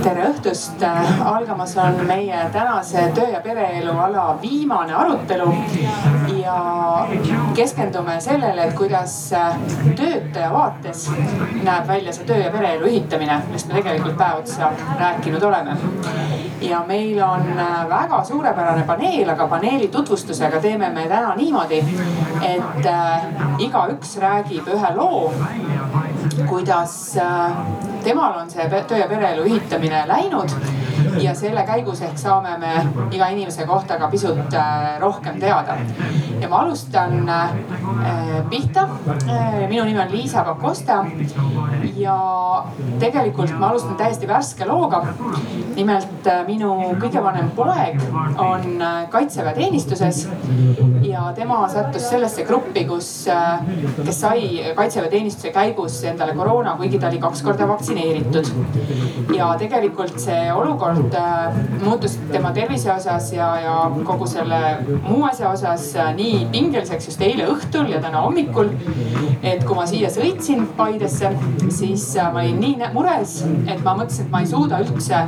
tere õhtust, algamas on meie tänase töö ja pereelu ala viimane arutelu ja keskendume sellele, et kuidas töötaja vaates näeb välja see töö ja pereelu ühitamine, millest me tegelikult päev otsa rääkinud oleme. ja meil on väga suurepärane paneel, aga paneeli tutvustusega teeme me täna niimoodi, et igaüks räägib ühe loo, kuidas temal on see töö ja pereelu ühitamine läinud ja selle käigus ehk saame me iga inimese kohta ka pisut äh, rohkem teada. ja ma alustan äh, pihta. Äh, minu nimi on Liisa Pakosta ja tegelikult ma alustan täiesti värske looga. nimelt minu kõige vanem poeg on kaitseväeteenistuses ja tema sattus sellesse gruppi, kus, kes sai kaitseväeteenistuse käigus endale koroona, kuigi ta oli kaks korda vaktsineeritud. ja tegelikult see olukord olukord äh, muutus tema tervise osas ja, ja kogu selle muu asja osas äh, nii pingeliseks just eile õhtul ja täna hommikul. et kui ma siia sõitsin Paidesse, siis äh, ma olin nii mures, et ma mõtlesin, et ma ei suuda üldse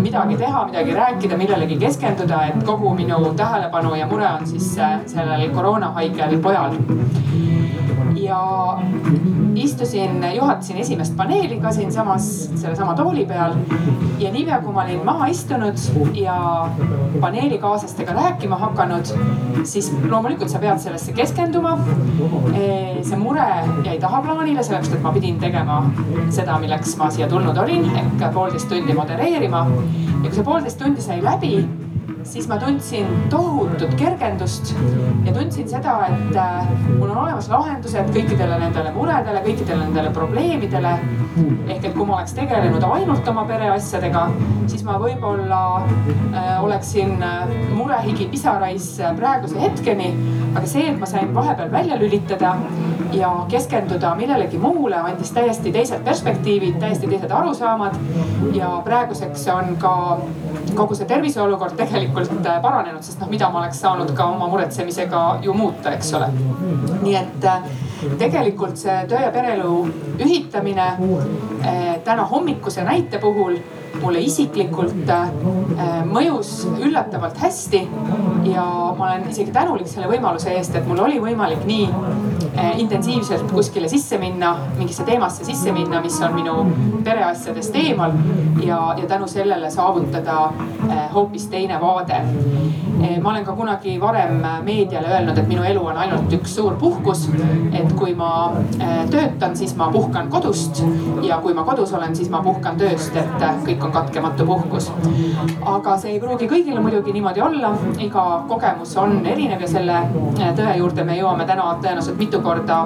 midagi teha, midagi rääkida, millelegi keskenduda, et kogu minu tähelepanu ja mure on siis sellel koroonahaigel pojal ja istusin, juhatasin esimest paneeli ka siinsamas sellesama tooli peal. ja niipea kui ma olin maha istunud ja paneelikaaslastega rääkima hakanud, siis loomulikult sa pead sellesse keskenduma. see mure jäi tahaplaanile, sellepärast et ma pidin tegema seda, milleks ma siia tulnud olin ehk poolteist tundi modereerima. ja kui see poolteist tundi sai läbi siis ma tundsin tohutut kergendust ja tundsin seda, et äh, mul on olemas lahendused kõikidele nendele muredele, kõikidele nendele probleemidele. ehk et kui ma oleks tegelenud ainult oma pereasjadega, siis ma võib-olla äh, oleksin äh, murehigi pisarais praeguse hetkeni. aga see, et ma sain vahepeal välja lülitada ja keskenduda millelegi muule, andis täiesti teised perspektiivid, täiesti teised arusaamad. ja praeguseks on ka kogu see terviseolukord tegelikult tegelikult äh, paranenud, sest noh, mida ma oleks saanud ka oma muretsemisega ju muuta, eks ole. nii et äh, tegelikult see töö ja pereelu ühitamine äh, täna hommikuse näite puhul mulle isiklikult mõjus üllatavalt hästi. ja ma olen isegi tänulik selle võimaluse eest, et mul oli võimalik nii intensiivselt kuskile sisse minna, mingisse teemasse sisse minna, mis on minu pereasjadest eemal. ja, ja tänu sellele saavutada hoopis teine vaade ma olen ka kunagi varem meediale öelnud, et minu elu on ainult üks suur puhkus. et kui ma eh, töötan, siis ma puhkan kodust ja kui ma kodus olen, siis ma puhkan tööst, et eh, kõik on katkematu puhkus. aga see ei pruugi kõigile muidugi niimoodi olla, iga kogemus on erinev ja selle tõe juurde me jõuame täna tõenäoliselt mitu korda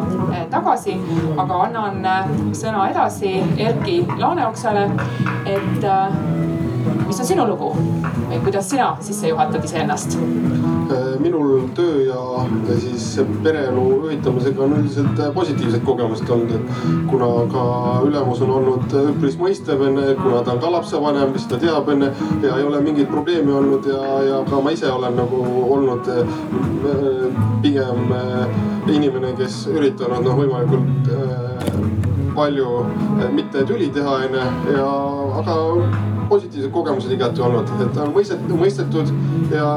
tagasi. aga annan sõna edasi Erki Laaneoksale, et mis on sinu lugu või kuidas sina sisse juhatad iseennast? Äh, minul töö ja, siis pereelu ühitamisega on üldiselt positiivsed kogemused olnud, et kuna ka ülemus on olnud üpris mõistev enne, kuna ta on ka lapsevanem, siis ta teab enne ja ei ole mingeid probleeme olnud ja, ja ka ma ise olen nagu olnud äh, pigem äh, inimene, kes üritanud noh, võimalikult palju mitte tüli teha, onju ja aga positiivsed kogemused igati olnud, et on mõistetud, mõistetud ja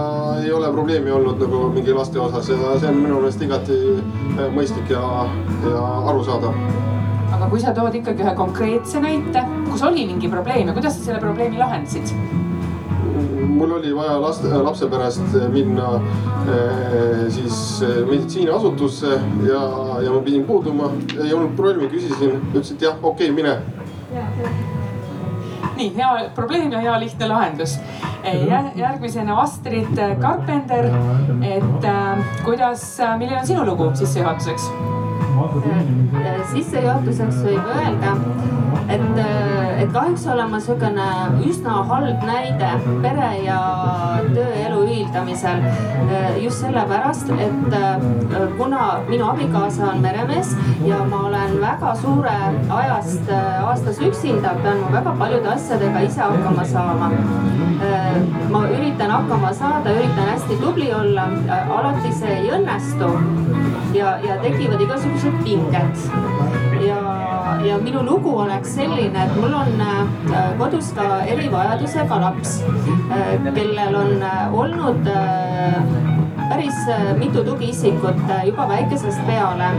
ei ole probleemi olnud nagu mingi laste osas ja see on minu meelest igati äh, mõistlik ja, ja arusaadav. aga kui sa tood ikkagi ühe konkreetse näite, kus oli mingi probleem ja kuidas sa selle probleemi lahendasid? Mul oli vaja laste, lapse pärast minna äh, siis äh, meditsiiniasutusse ja, ja ma pidin puuduma. ei olnud probleemi, küsisin, ütles, et jah, okei okay,, mine nii hea probleem ja hea lihtne lahendus. järgmisena Astrid Carpenter, et kuidas, milline on sinu lugu sissejuhatuseks? Sissejuhatuseks võib öelda, et, et kahjuks olen ma sihukene üsna halb näide pere ja tööelu ühildamise ühildamisel. just sellepärast, et kuna minu abikaasa on meremees ja ma olen väga suure ajast aastas üksinda, pean ma väga paljude asjadega ise hakkama saama. ma üritan hakkama saada, üritan hästi tubli olla, alati see ei õnnestu ja, ja tekivad igasugused pinged ja, ja minu lugu oleks selline, et mul on äh, kodus ka erivajadusega laps, äh, kellel on äh, olnud päris mitu tugiisikut juba väikesest peale.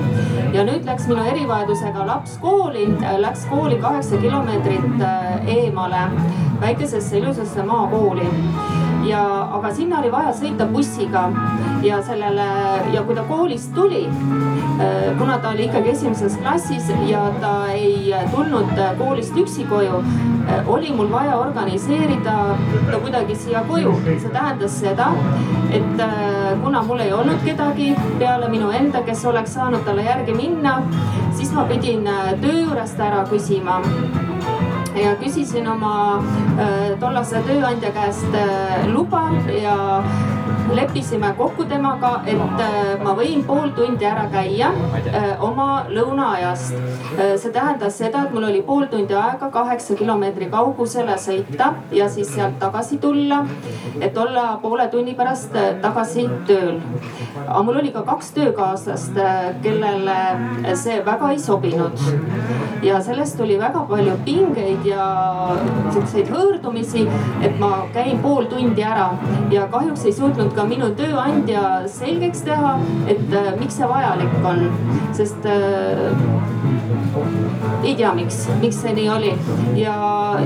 ja nüüd läks minu erivajadusega laps kooli, läks kooli kaheksa kilomeetrit eemale väikesesse ilusasse maakooli ja, aga sinna oli vaja sõita bussiga ja sellele ja kui ta koolist tuli, äh, kuna ta oli ikkagi esimeses klassis ja ta ei tulnud koolist üksi koju, äh, oli mul vaja organiseerida ta kuidagi siia koju. see tähendas seda, et äh, kuna mul ei olnud kedagi peale minu enda, kes oleks saanud talle järgi minna, siis ma pidin töö juurest ära küsima ja küsisin oma äh, tollase tööandja käest äh, luba ja leppisime kokku temaga, et äh, ma võin pool tundi ära käia äh, oma lõunaajast. Äh, see tähendas seda, et mul oli pool tundi aega kaheksa kilomeetri kaugusele sõita ja siis sealt tagasi tulla, et olla poole tunni pärast tagasi tööl. aga mul oli ka kaks töökaaslast, kellele see väga ei sobinud. ja sellest tuli väga palju pingeid ja siukseid hõõrdumisi, et ma käin pool tundi ära ja kahjuks ei suutnud ka ka minu tööandja selgeks teha, et äh, miks see vajalik on, sest äh, ei tea, miks, miks see nii oli ja,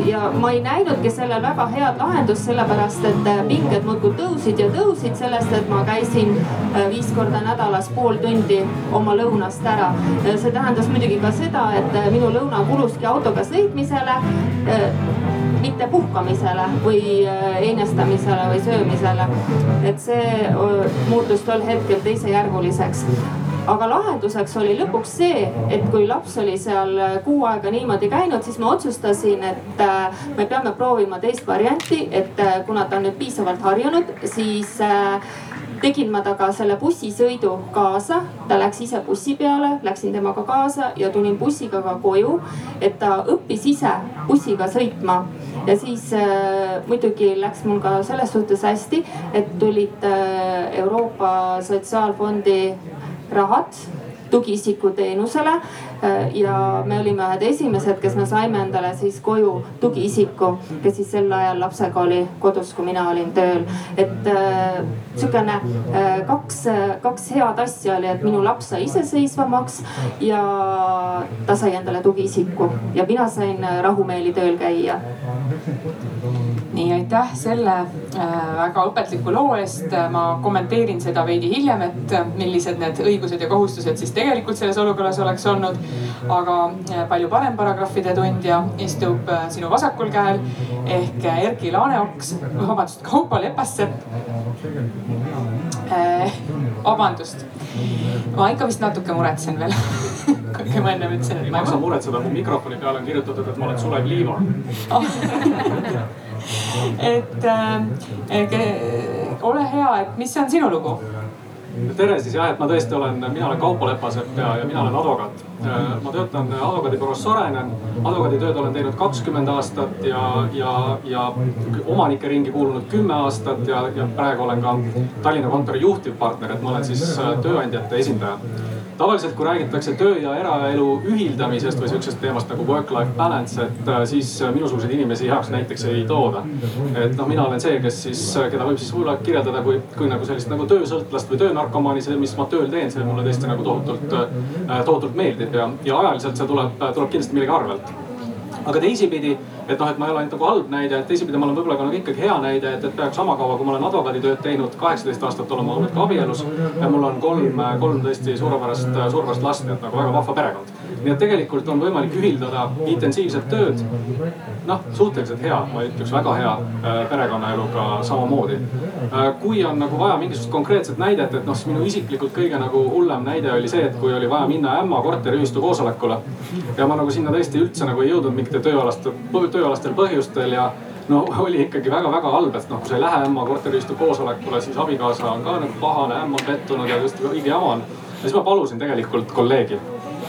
ja ma ei näinudki sellel väga head lahendust, sellepärast et äh, pinged muudkui tõusid ja tõusid sellest, et ma käisin äh, viis korda nädalas pool tundi oma lõunast ära. see tähendas muidugi ka seda, et minu lõuna kuluski autoga sõitmisele mitte puhkamisele või einestamisele või söömisele. et see muutus tol hetkel teisejärguliseks aga lahenduseks oli lõpuks see, et kui laps oli seal kuu aega niimoodi käinud, siis ma otsustasin, et äh, me peame proovima teist varianti, et äh, kuna ta on nüüd piisavalt harjunud, siis äh, tegin ma temaga selle bussisõidu kaasa, ta läks ise bussi peale, läksin temaga kaasa ja tulin bussiga ka koju. et ta õppis ise bussiga sõitma ja siis äh, muidugi läks mul ka selles suhtes hästi, et tulid äh, Euroopa Sotsiaalfondi rahad tugiisiku teenusele äh, ja me olime ühed esimesed, kes me saime endale siis koju tugiisiku, kes siis sel ajal lapsega oli kodus, kui mina olin tööl. et äh, sihukene äh, kaks, kaks head asja oli, et minu laps sai iseseisvamaks ja ta sai endale tugiisiku. Ja mina sain rahumeeli tööl käia nii aitäh selle äh, väga õpetliku loo eest. ma kommenteerin seda veidi hiljem, et äh, millised need õigused ja kohustused siis tegelikult selles olukorras oleks olnud. aga äh, palju parem paragrahvide tundja istub sinu vasakul käel ehk Erki Laaneoks, vabandust, Kaupo Lepassepp. vabandust, ma ikka vist natuke muretsen veel kuigi ma enne ütlesin, et ma ei maksa muretseda, mu mikrofoni peale on kirjutatud, et ma olen Sulev Liiva oh. et äh, ole hea, et mis on sinu lugu? tere siis jah, et ma tõesti olen, mina olen Kaupo Lepasepp ja, ja mina olen advokaat. Äh, ma töötan advokaadibüroos Sorenen, advokaaditööd olen teinud kakskümmend aastat ja, ja, ja omanike ringi kuulunud kümme aastat ja, ja praegu olen ka Tallinna kontori juhtivpartner, et ma olen siis äh, tööandjate esindaja tavaliselt, kui räägitakse töö ja eraelu ühildamisest või sihukesest teemast nagu work-life balance, et äh, siis äh, minusuguseid inimesi heaks näiteks ei tooda. et noh, mina olen see, kes siis, äh, keda võib siis võib-olla kirjeldada kui, kui nagu sellist nagu töösõltlast või töönarkomaani, see, mis ma tööl teen, see mulle tõesti nagu tohutult, tohutult meeldib ja, ja ajaliselt see tuleb, tuleb kindlasti millegi arvelt. aga teisipidi et noh, et ma ei ole ainult nagu halb näide, et teisipidi ma olen võib-olla ka nagu ikkagi hea näide, et, et peaaegu sama kaua, kui ma olen advokaaditööd teinud, kaheksateist aastat olen ma olnud ka abielus. ja mul on kolm, kolm tõesti suurepärast, suurepärast last, nii et nagu väga vahva perekond. Nii et tegelikult on võimalik ühildada intensiivset tööd, noh suhteliselt hea, ma ütleks väga hea äh, perekonnaeluga samamoodi. Äh, kui on nagu vaja mingisugust konkreetset näidet, et noh, siis minu isiklikult kõige nagu hullem näide oli see, et kui oli vaja minna ämma korteriühistu koosolekule. ja ma nagu sinna tõesti üldse nagu ei jõudnud mingite tööalaste tööalastel põhjustel ja no oli ikkagi väga-väga halb, et noh, kui sa ei lähe ämma korteriühistu koosolekule, siis abikaasa on ka nagu pahane, ämm on pettunud ja just õige jama on. ja siis ma palusin tegelikult kolleegi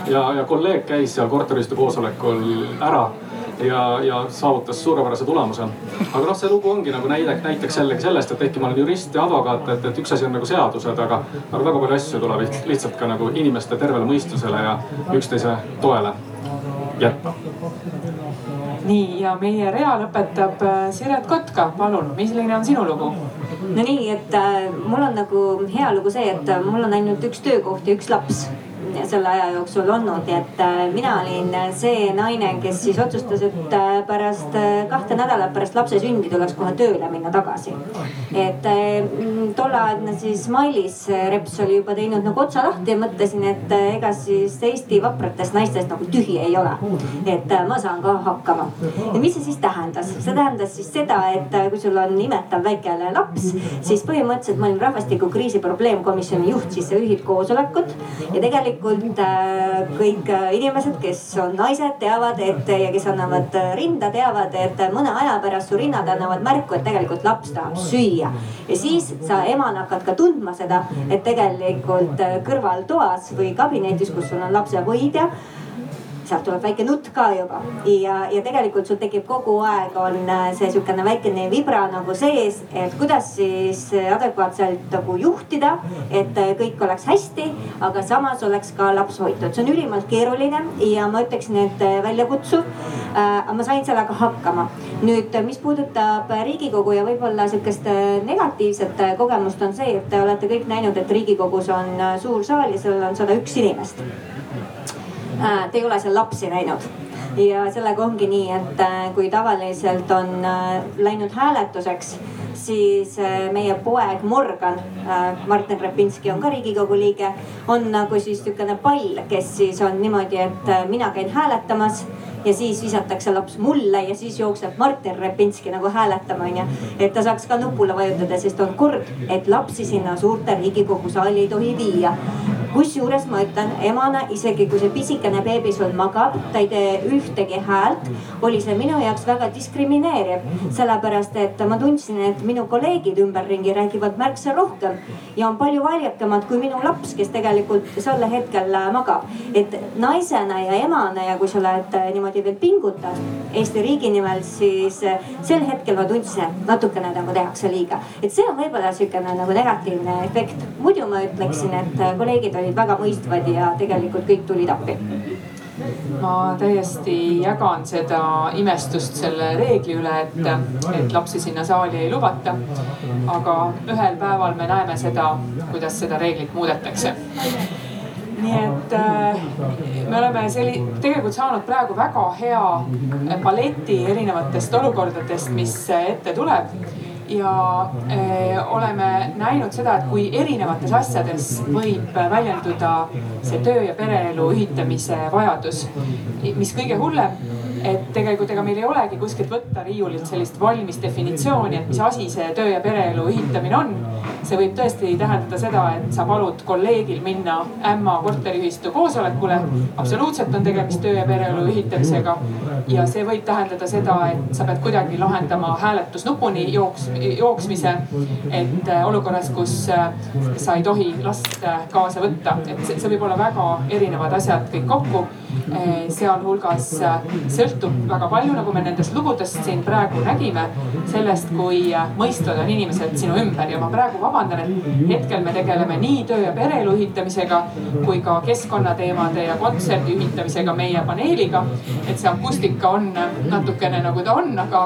ja, ja kolleeg käis seal korteriühistu koosolekul ära ja, ja saavutas suurepärase tulemuse. aga noh, see lugu ongi nagu näide, näiteks jällegi sellest, et ehkki ma olen jurist ja advokaat, et, et üks asi on nagu seadused, aga, aga väga palju asju tuleb lihtsalt ka nagu inimeste tervele mõistusele ja üksteise toele jätta. nii ja meie rea lõpetab äh, Siret Kotka, palun, milline on sinu lugu? no nii, et äh, mul on nagu hea lugu see, et äh, mul on ainult üks töökoht ja üks laps selle aja jooksul olnud, et äh, mina olin see naine, kes siis otsustas, et äh, pärast äh, kahte nädalat pärast lapse sündi tuleks kohe tööle minna tagasi. et tolleaegne siis Mailis Reps oli juba teinud nagu otsa lahti ja mõtlesin, et ega siis Eesti vapratest naistest nagu tühi ei ole. et ma saan ka hakkama. ja mis see siis tähendas? see tähendas siis seda, et kui sul on imetav väike laps, siis põhimõtteliselt ma olin rahvastikukriisi probleemkomisjoni juht, siis sa juhid koosolekut ja tegelikult tegelikult äh, kõik äh, inimesed, kes on naised, teavad, et ja kes annavad äh, rinda, teavad, et mõne aja pärast su rinnad annavad märku, et tegelikult laps tahab süüa. ja siis sa emana hakkad ka tundma seda, et tegelikult kõrvaltoas või kabinetis, kus sul on lapsehoidja sealt tuleb väike nutt ka juba ja, ja tegelikult sul tekib kogu aeg on äh, see sihukene väikene vibra nagu sees, et kuidas siis adekvaatselt nagu juhtida, et äh, kõik oleks hästi, aga samas oleks ka laps hoitud. see on ülimalt keeruline ja ma ütleksin, et äh, väljakutsuv. aga ma sain sellega hakkama. nüüd, mis puudutab Riigikogu ja võib-olla sihukest negatiivset kogemust on see, et te olete kõik näinud, et Riigikogus on suur saal ja seal on sada üks inimest Äh, te ei ole seal lapsi näinud. Ja sellega ongi nii, et äh, kui tavaliselt on äh, läinud hääletuseks, siis meie poeg Morgan, Martin Repinski on ka riigikogu liige, on nagu siis niisugune pall, kes siis on niimoodi, et mina käin hääletamas ja siis visatakse laps mulle ja siis jookseb Martin Repinski nagu hääletama onju. et ta saaks ka nupule vajutada, sest on kord, et lapsi sinna suurte riigikogu saali ei tohi viia kusjuures ma ütlen emana, isegi kui see pisikene beebi sul magab, ta ei tee ühtegi häält, oli see minu jaoks väga diskrimineeriv. sellepärast, et ma tundsin, et minu kolleegid ümberringi räägivad märksa rohkem ja on palju valjakamad kui minu laps, kes tegelikult sel hetkel magab. et naisena ja emana ja kui sa oled niimoodi veel pingutad Eesti riigi nimel, siis sel hetkel ma tundsin, et natukene nagu tehakse liiga. et see on võib-olla sihukene nagu negatiivne efekt. muidu ma ütleksin, et kolleegid olid väga mõistvad ja tegelikult kõik tulid appi ma täiesti jagan seda imestust selle reegli üle, et, et lapsi sinna saali ei lubata. aga ühel päeval me näeme seda, kuidas seda reeglit muudetakse nii et äh, me oleme selli-, tegelikult saanud praegu väga hea paleti erinevatest olukordadest, mis ette tuleb ja öö, äh, oleme näinud seda, et kui erinevates asjades võib väljenduda see töö ja pereelu ühitamise vajadus. mis kõige hullem, et tegelikult ega meil ei olegi kuskilt võtta riiulilt sellist valmis definitsiooni, et mis asi see töö ja pereelu ühitamine on. see võib tõesti tähendada seda, et sa palud kolleegil minna ämma korteriühistu koosolekule. absoluutselt on tegemist töö ja pereelu ühitamisega. ja see võib tähendada seda, et sa pead kuidagi lahendama hääletusnupuni jooks, jooksmise. et äh, olukorras, kus äh, sa ei tohi last äh, kaasa võtta, et see, võib olla väga erinevad asjad kõik kokku. sealhulgas sõltub väga palju, nagu me nendest lugudest siin praegu nägime, sellest, kui mõistvad on inimesed sinu ümber ja ma praegu vabandan, et hetkel me tegeleme nii töö ja pereelu ühitamisega kui ka keskkonnateemade ja kontserdi ühitamisega meie paneeliga. et see akustika on natukene nagu ta on, aga,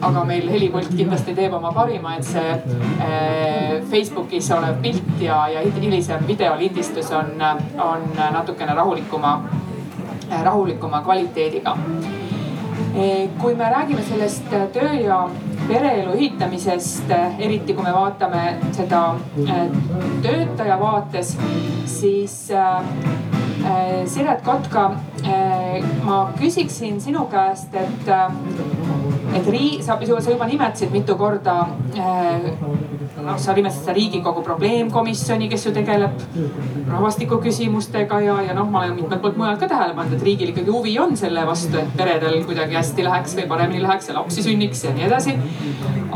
aga meil helipult kindlasti teeb oma parima, et see äh, Facebookis olev pilt ja, ja hilisem videolindistus on, on natukene rahulikuma, rahulikuma kvaliteediga kui me räägime sellest töö ja pereelu ühitamisest, eriti kui me vaatame seda äh, töötaja vaates, siis äh, äh, Siret Kotka, ma küsiksin sinu käest, et et rii-, sa, sa juba nimetasid mitu korda sa nimetasid seda Riigikogu probleemkomisjoni, kes ju tegeleb rahvastikuküsimustega ja, ja noh, ma olen mitmelt poolt mujalt ka tähele pannud, et riigil ikkagi huvi on selle vastu, et peredel kuidagi hästi läheks või paremini läheks ja lapsi sünniks ja nii edasi.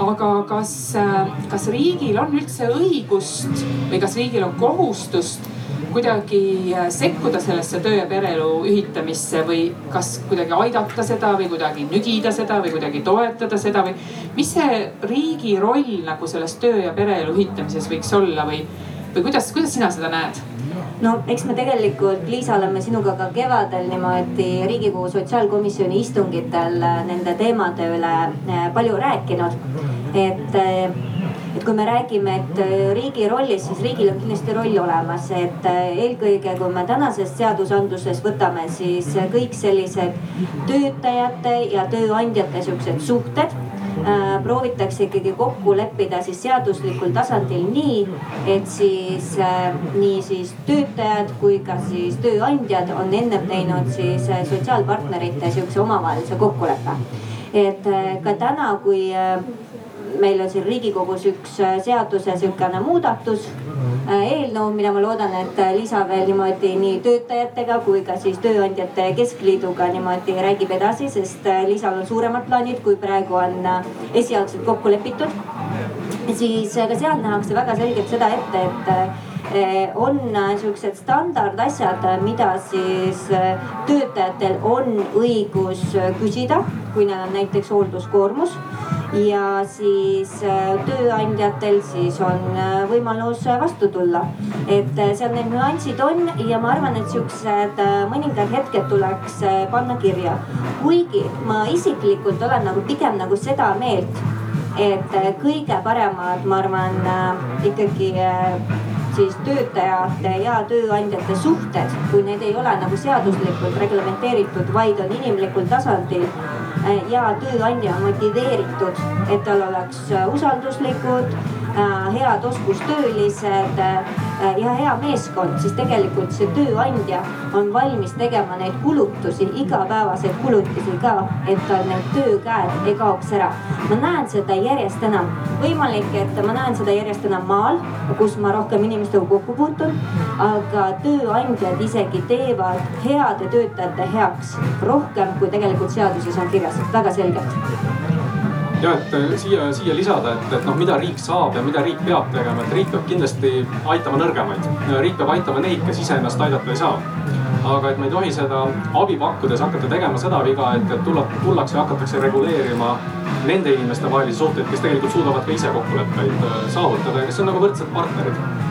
aga kas, kas riigil on üldse õigust või kas riigil on kohustust kuidagi sekkuda sellesse töö ja pereelu ühitamisse või kas kuidagi aidata seda või kuidagi nügida seda või kuidagi toetada seda või mis see riigi roll nagu selles töö ja pereelu ühitamises võiks olla või, või kuidas, kuidas sina seda näed? No eks me tegelikult, Liisa, oleme sinuga ka kevadel niimoodi Riigikogu sotsiaalkomisjoni istungitel nende teemade üle eh, palju rääkinud. et eh, et kui me räägime, et äh, riigi rollist, siis riigil on kindlasti roll olemas, et äh, eelkõige, kui me tänasest seadusandlusest võtame, siis äh, kõik sellised töötajate ja tööandjate siuksed suhted äh, proovitakse ikkagi kokku leppida siis seaduslikul tasandil nii, et siis äh, nii siis töötajad kui ka siis tööandjad on ennem teinud siis äh, sotsiaalpartnerite sihukese omavahelise kokkuleppe. et ka täna, kui meil on siin Riigikogus üks äh, seaduse sihukene muudatus äh, eelnõu, mida ma loodan, et äh, Liisa veel niimoodi nii töötajatega kui ka siis Tööandjate Keskliiduga niimoodi räägib edasi, sest Liisal on suuremad plaanid, kui praegu on esialgselt kokku lepitud. siis ka seal nähakse väga selgelt seda ette, et on siuksed standardasjad, mida siis töötajatel on õigus küsida, kui neil on näiteks hoolduskoormus ja siis äh, tööandjatel siis on äh, võimalus äh, vastu tulla. et seal need nüansid on ja ma arvan, et siuksed mõningad hetked tuleks panna kirja. kuigi ma isiklikult olen nagu pigem nagu seda meelt, et kõige paremad, ma arvan ikkagi siis töötajate ja tööandjate suhted, kui need ei ole nagu seaduslikult reglementeeritud, vaid on inimlikul tasandil. Ja tööandja on motiveeritud, et tal oleks usalduslikud, head oskustöölised ja hea meeskond, siis tegelikult see tööandja on valmis tegema neid kulutusi, igapäevaseid kulutusi ka, et tal need töökäed ei kaoks ära. ma näen seda järjest enam, võimalik, et ma näen seda järjest enam maal, kus ma rohkem inimestega kokku puutun. aga tööandjad isegi teevad heade töötajate heaks rohkem, kui tegelikult seaduses on kirjas väga selgelt ja et äh, siia, siia lisada, et, et noh, mida riik saab ja mida riik peab tegema, et riik peab kindlasti aitama nõrgemaid. riik peab aitama neid, kes iseennast aidata ei saa. aga et me ei tohi seda abi pakkudes hakata tegema seda viga, et, et tulla, tullakse ja hakatakse reguleerima nende inimeste vahelisi suhteid, kes tegelikult suudavad ka ise kokkuleppeid äh, saavutada ja kes on nagu võrdsed partnerid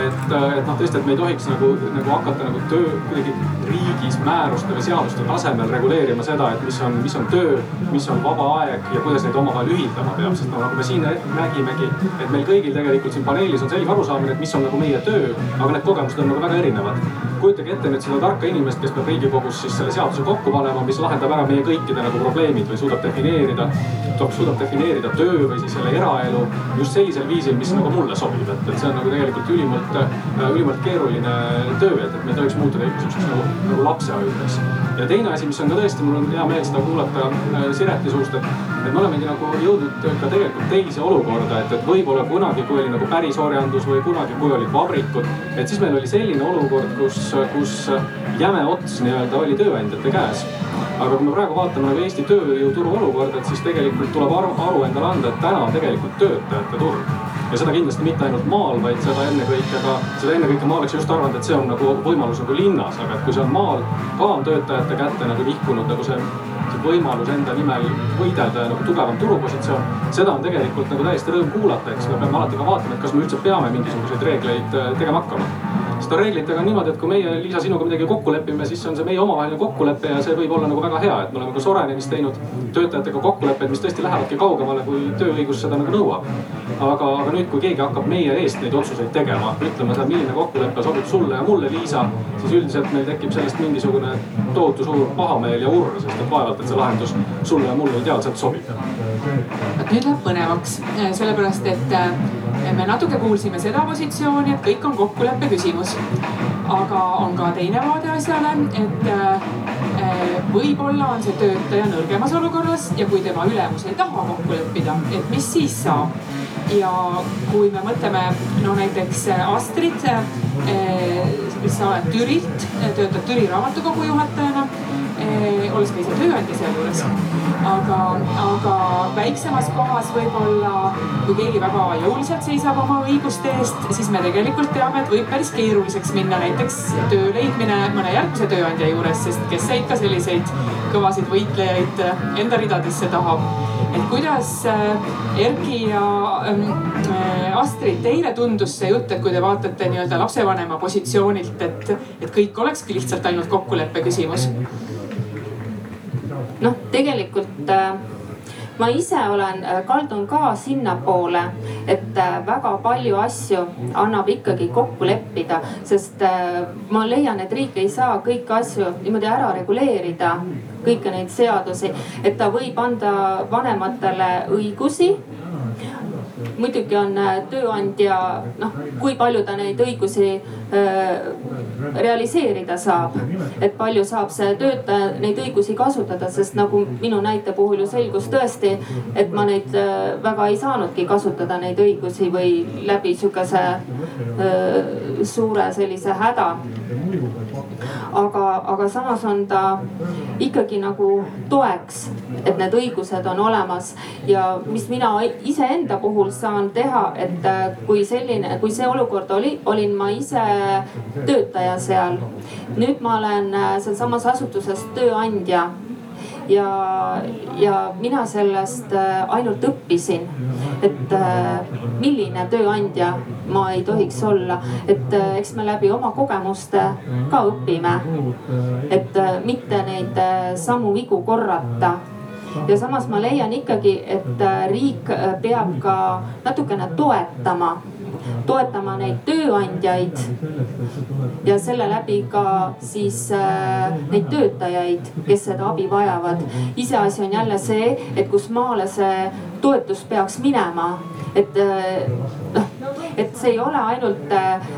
et, et noh, tõesti, et me ei tohiks nagu, nagu hakata nagu töö kuidagi riigis määruste või seaduste tasemel reguleerima seda, et mis on, mis on töö, mis on vaba aeg ja kuidas neid omavahel ühildama peab, sest no nagu me siin nägimegi, et meil kõigil tegelikult siin paneelis on selge arusaamine, et mis on nagu meie töö, aga need kogemused on nagu väga erinevad. Kujutage ette nüüd seda tarka inimest, kes peab Riigikogus siis selle seaduse kokku panema, mis lahendab ära meie kõikide nagu probleemid või suudab defineerida, suudab defineerida töö või siis selle eraelu just sellisel viisil, mis nagu mulle sobib, et, et see on nagu tegelikult ülimalt ülimalt, ülimalt keeruline töö, et, et me ei tohiks muutuda niisuguseks nagu, nagu lapsehoidjaks. ja teine asi, mis on ka tõesti, mul on hea meel seda kuulata äh, Sireti suust, et, et me olemegi nagu jõudnud ka tegelikult teise olukorda, et, et võib-olla kunagi, kui oli nagu päris orjandus või kunagi, kui olid vabrikud, et siis meil oli selline olukord, kus, kus jäme ots nii-öelda oli tööandjate käes. Aga kui me praegu vaatame nagu Eesti tööjõuturu olukorda, et siis tegelikult tuleb aru, aru endale anda, et täna on tegelikult töötajate turg. Ja seda kindlasti mitte ainult maal, vaid seda ennekõike ka, seda ennekõike ma oleks just arvanud, et see on nagu võimalus nagu linnas, aga et kui see on maal ka on töötajate kätte nagu nihkunud nagu see võimalus enda nimel võidelda ja nagu tugevam turupositsioon. seda on tegelikult nagu täiesti rõõm kuulata, eks me peame alati ka vaatama, et kas me üldse peame mingisuguseid reegleid äh, tegema hakkama sest reeglitega on niimoodi, et kui meie, Liisa, sinuga midagi kokku lepime, siis on see meie omavaheline kokkulepe ja see võib olla nagu väga hea, et me oleme ka Sorainenist teinud töötajatega kokkuleppeid, mis tõesti lähevadki kaugemale, kui tööõigus seda nagu nõuab. aga, aga nüüd, kui keegi hakkab meie eest neid otsuseid tegema, ütlema seda, milline kokkulepe sobib sulle ja mulle, Liisa, siis üldiselt meil tekib sellest mingisugune tohutu suur pahameel ja urr, sest et vaevalt, et see lahendus sulle ja mulle ideaalselt sobib. vot nüüd läheb põnevaks, sellepärast et me natuke kuulsime seda positsiooni, et kõik on kokkuleppe küsimus. Aga on ka teine vaade asjale, et äh, võib-olla on see töötaja nõrgemas olukorras ja kui tema ülemus ei taha kokku leppida, et mis siis saab. ja kui me mõtleme no näiteks Astrid, kes sa oled Türilt, töötad Türi raamatukogu juhatajana olles ka ise tööandja sealjuures. aga, aga väiksemas kohas võib-olla, kui keegi väga jõuliselt seisab oma õiguste eest, siis me tegelikult teame, et võib päris keeruliseks minna näiteks töö leidmine mõne järgmise tööandja juures, sest kes see ikka selliseid kõvasid võitlejaid enda ridadesse tahab. et kuidas Erki ja ähm, Astrid, teile tundus see jutt, et kui te vaatate nii-öelda lapsevanema positsioonilt, et, et kõik olekski lihtsalt ainult kokkuleppe küsimus? Noh, tegelikult äh, ma ise olen, äh, kaldun ka sinnapoole, et äh, väga palju asju annab ikkagi kokku leppida, sest ma leian, et riik ei saa kõiki asju niimoodi ära reguleerida, kõiki neid seadusi, et ta võib anda vanematele õigusi muidugi on tööandja, noh, kui palju ta neid õigusi realiseerida saab. et palju saab see töötaja neid õigusi kasutada, sest nagu minu näite puhul ju selgus tõesti, et ma neid äh, väga ei saanudki kasutada, neid õigusi või läbi sihukese äh, suure sellise häda aga, aga samas on ta ikkagi nagu toeks, et need õigused on olemas ja mis mina iseenda puhul saan teha, et äh, kui selline, kui see olukord oli, olin ma ise töötaja seal. nüüd ma olen äh, sealsamas asutuses tööandja ja, ja mina sellest äh, ainult õppisin, et milline tööandja ma ei tohiks olla, et eks me läbi oma kogemuste ka õpime. et mitte neid samu vigu korrata ja samas ma leian ikkagi, et riik peab ka natukene toetama toetama neid tööandjaid ja selle läbi ka siis äh, neid töötajaid, kes seda abi vajavad. iseasi on jälle see, et kus maale see toetus peaks minema, et äh, noh et see ei ole ainult,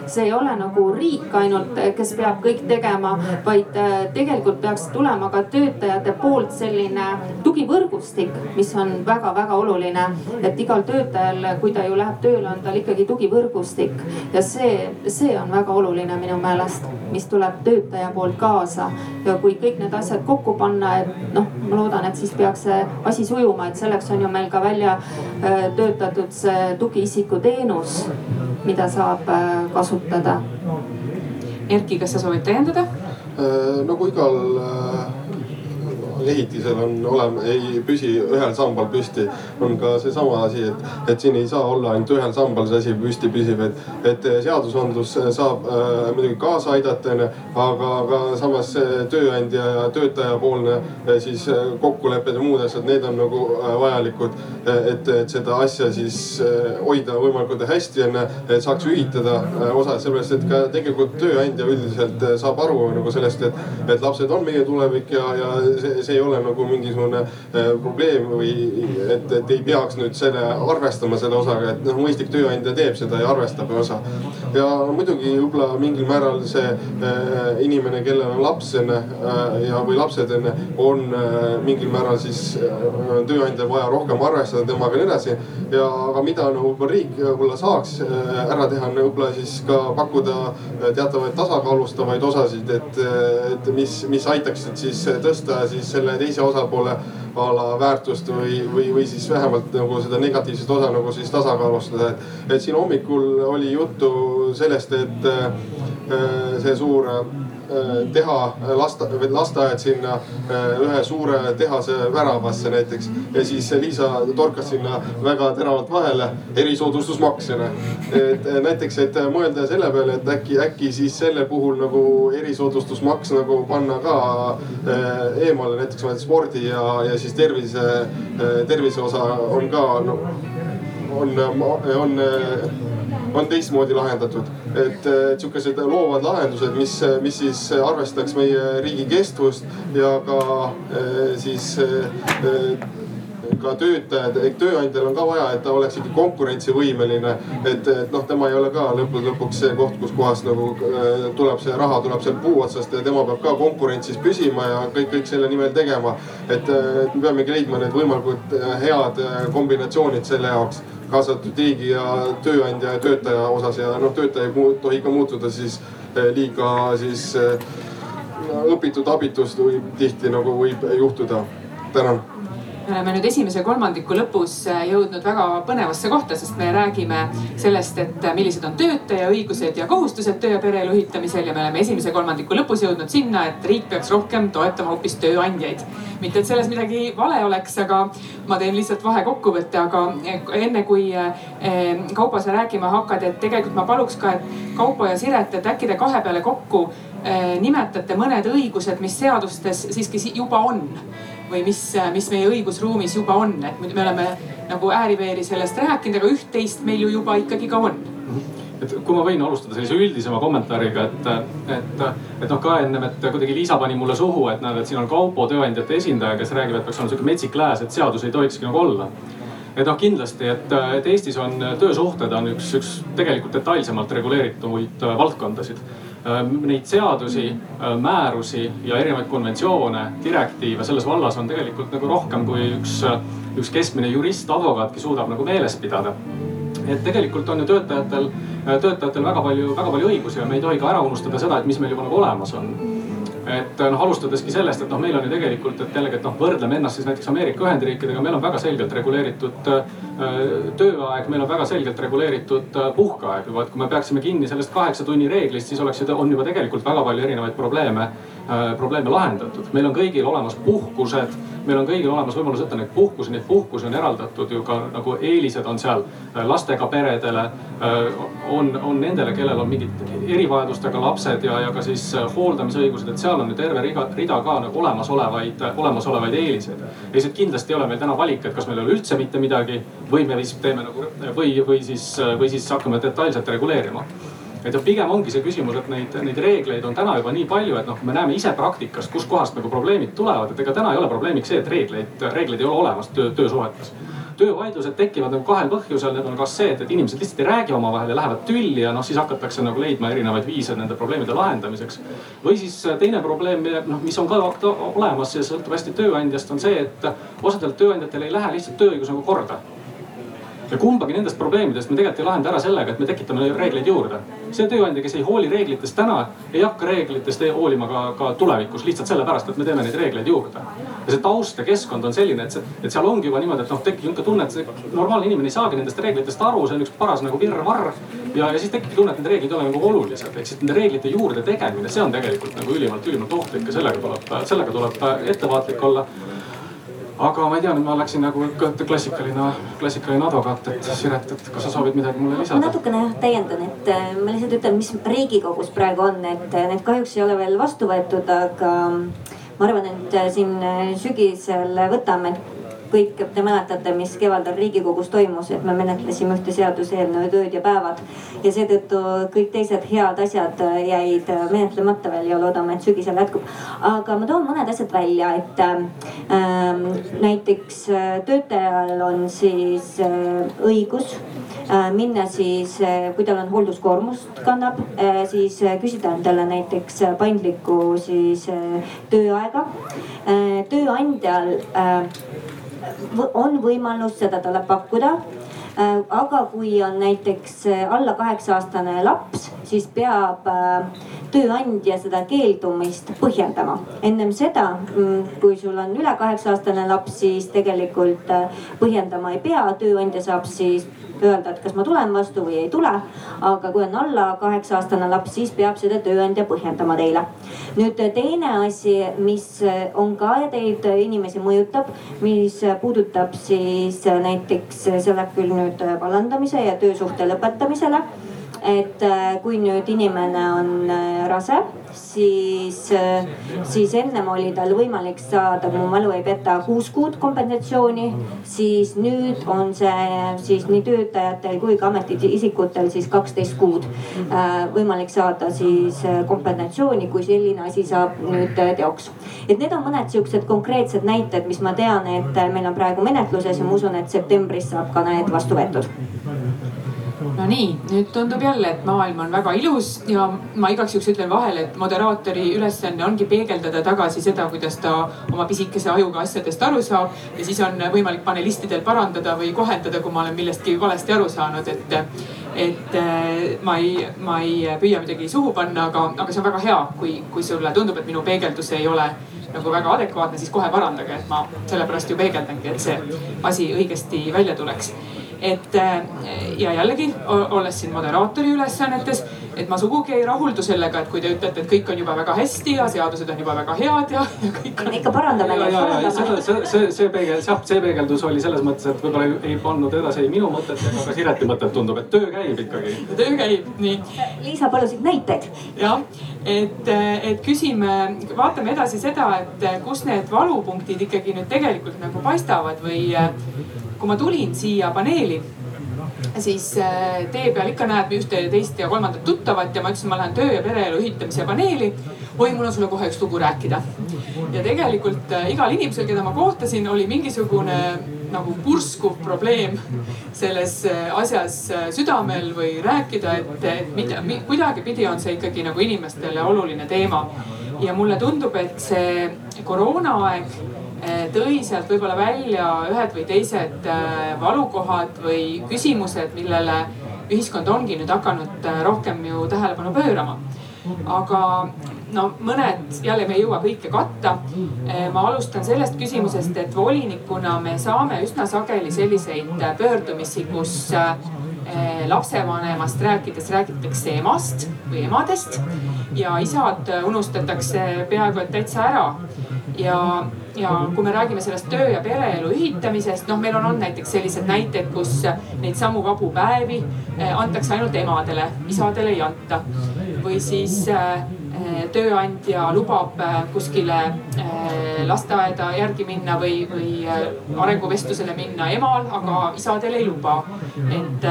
see ei ole nagu riik ainult, kes peab kõik tegema, vaid äh, tegelikult peaks tulema ka töötajate poolt selline tugivõrgustik, mis on väga-väga oluline. et igal töötajal, kui ta ju läheb tööle, on tal ikkagi tugivõrgustik ja see, see on väga oluline minu meelest, mis tuleb töötaja poolt kaasa. ja kui kõik need asjad kokku panna, et noh, ma loodan, et siis peaks see asi sujuma, et selleks on ju meil ka välja äh, töötatud see tugiisiku teenus mida saab äh, kasutada. Erki, kas sa soovid täiendada? Äh, nagu igal äh, ehitisel on olema, ei püsi ühel sambal püsti, on ka seesama asi, et, et siin ei saa olla ainult ühel sambal see asi püsti püsib, et, et seadusandlus saab äh, muidugi kaasa aidata, onju. aga, aga samas tööandja ja töötaja poolne äh, siis äh, kokkulepped ja muud asjad, need on nagu äh, vajalikud. et, et seda asja siis hoida võimalikult hästi onju, et saaks ühitada osad, sellepärast et ka tegelikult tööandja üldiselt saab aru nagu sellest, et, et lapsed on meie tulevik ja, ja see, see ei ole nagu mingisugune äh, probleem või et, et ei peaks nüüd selle arvestama selle osaga, et noh, mõistlik tööandja teeb seda ja arvestab osa. ja muidugi võib-olla mingil määral see äh, inimene, kellel on laps enne äh, ja, või lapsed enne, on mingil määral siis tööandjal vaja rohkem arvestada temaga ja nii edasi. ja, aga mida nagu võib-olla riik võib-olla saaks ära teha, on võib-olla siis ka pakkuda teatavaid tasakaalustavaid osasid, et, et mis, mis aitaksid siis tõsta siis selle teise osapoole a la väärtust või, või, või siis vähemalt nagu seda negatiivset osa nagu siis tasakaalustada. et, siin hommikul oli juttu sellest, et äh, see suur teha lasta, lasteaed sinna äh, ühe suure tehase väravasse näiteks. ja siis Liisa torkas sinna väga teravalt vahele erisoodustusmaksena. et äh, näiteks, et mõelda selle peale, et äkki, äkki siis selle puhul nagu erisoodustusmaks nagu panna ka eemale näiteks spordi ja, ja siis tervise, tervise osa on ka no, on, on on teistmoodi lahendatud. et, et sihukesed loovad lahendused, mis, mis siis arvestaks meie riigi kestvust ja ka siis ka töötajad, tööandjal on ka vaja, et ta oleks ikka konkurentsivõimeline. et, et noh, tema ei ole ka lõppude lõpuks see koht, kus kohas nagu äh, tuleb see raha, tuleb sealt puu otsast ja tema peab ka konkurentsis püsima ja kõik, kõik selle nimel tegema. et, et me peamegi leidma need võimalikult head kombinatsioonid selle jaoks kaasa arvatud riigi ja tööandja ja töötaja osas ja noh, töötaja ei tohi ka muutuda siis liiga siis õpitud abitust võib tihti nagu võib juhtuda. tänan me oleme nüüd esimese kolmandiku lõpus äh, jõudnud väga põnevasse kohta, sest me räägime sellest, et äh, millised on töötaja õigused ja kohustused töö ja pereelu ühitamisel ja me oleme esimese kolmandiku lõpus jõudnud sinna, et riik peaks rohkem toetama hoopis tööandjaid. mitte, et selles midagi vale oleks, aga ma teen lihtsalt vahekokkuvõtte, aga äh, enne kui Kaupo sa rääkima hakkad, et tegelikult ma paluks ka, et Kaupo ja Siret, et äkki te kahe peale kokku nimetate mõned õigused, mis seadustes siiski juba on või mis, mis meie õigusruumis juba on, et me oleme nagu ääri-veeri sellest rääkinud, aga üht-teist meil ju juba ikkagi ka on. Et kui ma võin alustada sellise üldisema kommentaariga, et, et, et noh, ka ennem, et kuidagi Liisa pani mulle suhu, et näed, et siin on Kaupo tööandjate esindaja, kes räägib, et peaks olema sihuke metsik lääs, et seadus ei tohikski nagu olla. Et noh, kindlasti, et, et Eestis on töösuhted on üks, üks tegelikult detailsemalt reguleerituid valdkondasid. Ehm, neid seadusi, ehm, määrusi ja erinevaid konventsioone, direktiive selles vallas on tegelikult nagu rohkem kui üks, üks keskmine jurist, advokaat, kes suudab nagu meeles pidada. et tegelikult on ju töötajatel, töötajatel väga palju, väga palju õigusi ja me ei tohi ka ära unustada seda, et mis meil juba nagu olemas on et noh, alustadeski sellest, et noh, meil on ju tegelikult, et jällegi, et noh, võrdleme ennast siis näiteks Ameerika Ühendriikidega, meil on väga selgelt reguleeritud äh, tööaeg, meil on väga selgelt reguleeritud äh, puhkeaeg. Juba, et kui me peaksime kinni sellest kaheksa tunni reeglist, siis oleks on juba tegelikult väga palju erinevaid probleeme. äh,, probleeme lahendatud. meil on kõigil olemas puhkused meil on kõigil olemas võimalus võtta neid puhkusi, neid puhkusi on eraldatud ju ka nagu eelised on seal äh, lastega peredele. Äh, on, on nendele, kellel on mingid erivajadustega lapsed ja, ja ka siis äh, hooldamisõigused, et seal on ju terve rida, rida ka nagu olemasolevaid, olemasolevaid eeliseid. lihtsalt kindlasti ei ole meil täna valik, et kas meil ei ole üldse mitte midagi või me siis teeme nagu või, või siis, või siis hakkame detailselt reguleerima et noh, pigem ongi see küsimus, et neid, neid reegleid on täna juba nii palju, et noh, me näeme ise praktikast, kuskohast nagu probleemid tulevad, et ega täna ei ole probleemiks see, et reegleid, reegleid ei ole olemas töö, töösuhetes töövaidlused tekivad nagu kahel põhjusel, need on kas see, et, et inimesed lihtsalt ei räägi omavahel ja lähevad tülli ja noh, siis hakatakse nagu leidma erinevaid viise nende probleemide lahendamiseks. või siis teine probleem, noh, mis on ka olemas ja sõltub hästi tööandjast, on see, et osadel tööandjatel ei lähe lihtsalt tööõigus nagu korda ja kumbagi nendest probleemidest me tegelikult ei lahenda ära sellega, et me tekitame reegleid juurde. see tööandja, kes ei hooli reeglitest täna, ei hakka reeglitest hoolima ka, ka tulevikus lihtsalt sellepärast, et me teeme neid reegleid juurde. ja see taust ja keskkond on selline, et see, et seal ongi juba niimoodi, et noh, tekib nihuke tunne, et see normaalne inimene ei saagi nendest reeglitest aru, see on üks paras nagu virvarr. ja, ja siis tekibki tunne, et need reeglid ei ole nagu olulised, ehk siis nende reeglite juurde tegemine, see on tegelikult nagu ülimalt, ülimalt ohtlik ja sellega tuleb, sellega tuleb ettevaatlik olla aga ma ei tea, nüüd ma läksin nagu klassikaline, klassikaline advokaat, et Siret, et kas sa soovid midagi mulle lisada? natukene jah täiendan, et äh, ma lihtsalt ütlen, mis riigikogus praegu on, et äh, need kahjuks ei ole veel vastu võetud, aga ma arvan, et äh, siin sügisel võtame kõik te mäletate, mis kevadel Riigikogus toimus, et me menetlesime ühte seaduseelnõu Ööd ja päevad. ja seetõttu kõik teised head asjad jäid menetlemata veel ja loodame, et sügisel jätkub. aga ma toon mõned asjad välja, et ähm, näiteks äh, töötajal on siis äh, õigus äh, minna siis, äh, kui tal on hoolduskoormust kannab, äh, siis küsida endale näiteks paindlikku siis tööaega. tööandjal on võimalus seda talle pakkuda aga kui on näiteks äh, alla kaheksa aastane laps, siis peab äh, tööandja seda keeldumist põhjendama. ennem seda, mm, kui sul on üle kaheksa aastane laps, siis tegelikult põhjendama ei pea, tööandja saab siis öelda, et kas ma tulen vastu või ei tule. aga kui on alla kaheksa aastane laps, siis peab seda tööandja põhjendama teile. nüüd teine asi, mis on ka teid inimesi mõjutab, mis puudutab siis näiteks, läheb küll nüüd vallandamise ja töösuhte lõpetamisele. Et kui nüüd inimene on rase siis, siis ennem oli tal võimalik saada, mu mälu ei peta, kuus kuud kompensatsiooni. siis nüüd on see siis nii töötajatel kui ka ametiisikutel siis kaksteist kuud võimalik saada siis kompensatsiooni, kui selline asi saab nüüd teoks. et need on mõned siuksed konkreetsed näited, mis ma tean, et meil on praegu menetluses ja ma usun, et septembris saab ka need vastu võetud no nii, nüüd tundub jälle, et maailm on väga ilus ja ma igaks juhuks ütlen vahele, et moderaatori ülesanne ongi peegeldada tagasi seda, kuidas ta oma pisikese ajuga asjadest aru saab. ja siis on võimalik panelistidel parandada või kohendada, kui ma olen millestki valesti aru saanud, et, et äh, ma ei, ma ei püüa midagi suhu panna, aga, aga see on väga hea, kui, kui sulle tundub, et minu peegeldus ei ole nagu väga adekvaatne, siis kohe parandage, et ma sellepärast ju peegeldangi, et see asi õigesti välja tuleks et äh, ja jällegi olles siin moderaatori ülesannetes, et ma sugugi ei rahuldu sellega, et kui te ütlete, et kõik on juba väga hästi ja seadused on juba väga head ja, ja kõik on. ikka parandame neid, parandame. see, see, see peegel, jah, see peegeldus oli selles mõttes, et võib-olla ei, ei pannud edasi ei minu mõtet ega ka Sireti mõtet, tundub, et töö käib ikkagi. töö käib, nii. Liisa palusid näiteid. jah, et, et küsime, vaatame edasi seda, et kus need valupunktid ikkagi nüüd tegelikult nagu paistavad või kui ma tulin siia paneeli, siis äh, tee peal ikka näed ühte ja teist ja kolmandat tuttavat ja ma ütlesin, ma lähen töö ja pereelu ühitamise paneeli. oi, mul on sulle kohe üks lugu rääkida. ja tegelikult äh, igal inimesel, keda ma kohtasin, oli mingisugune nagu purskuv probleem selles äh, asjas südamel või rääkida, et, et mida, kuidagipidi on see ikkagi nagu inimestele oluline teema. ja mulle tundub, et see koroonaaeg tõi sealt võib-olla välja ühed või teised eh, valukohad või küsimused, millele ühiskond ongi nüüd hakanud eh, rohkem ju tähelepanu pöörama. aga no mõned, jälle me ei jõua kõike katta. ma alustan sellest küsimusest, et volinikuna me saame üsna sageli selliseid pöördumisi, kus lapsevanemast rääkides räägitakse emast või emadest ja isad unustatakse peaaegu et täitsa ära. ja ja kui me räägime sellest töö ja pereelu ühitamisest, noh, meil on olnud näiteks sellised näited, kus neid samu vabu päevi eh, antakse ainult emadele, isadele ei anta. või siis äh, tööandja lubab kuskile lasteaeda järgi minna või, või arenguvestlusele minna emal, aga isadel ei luba. et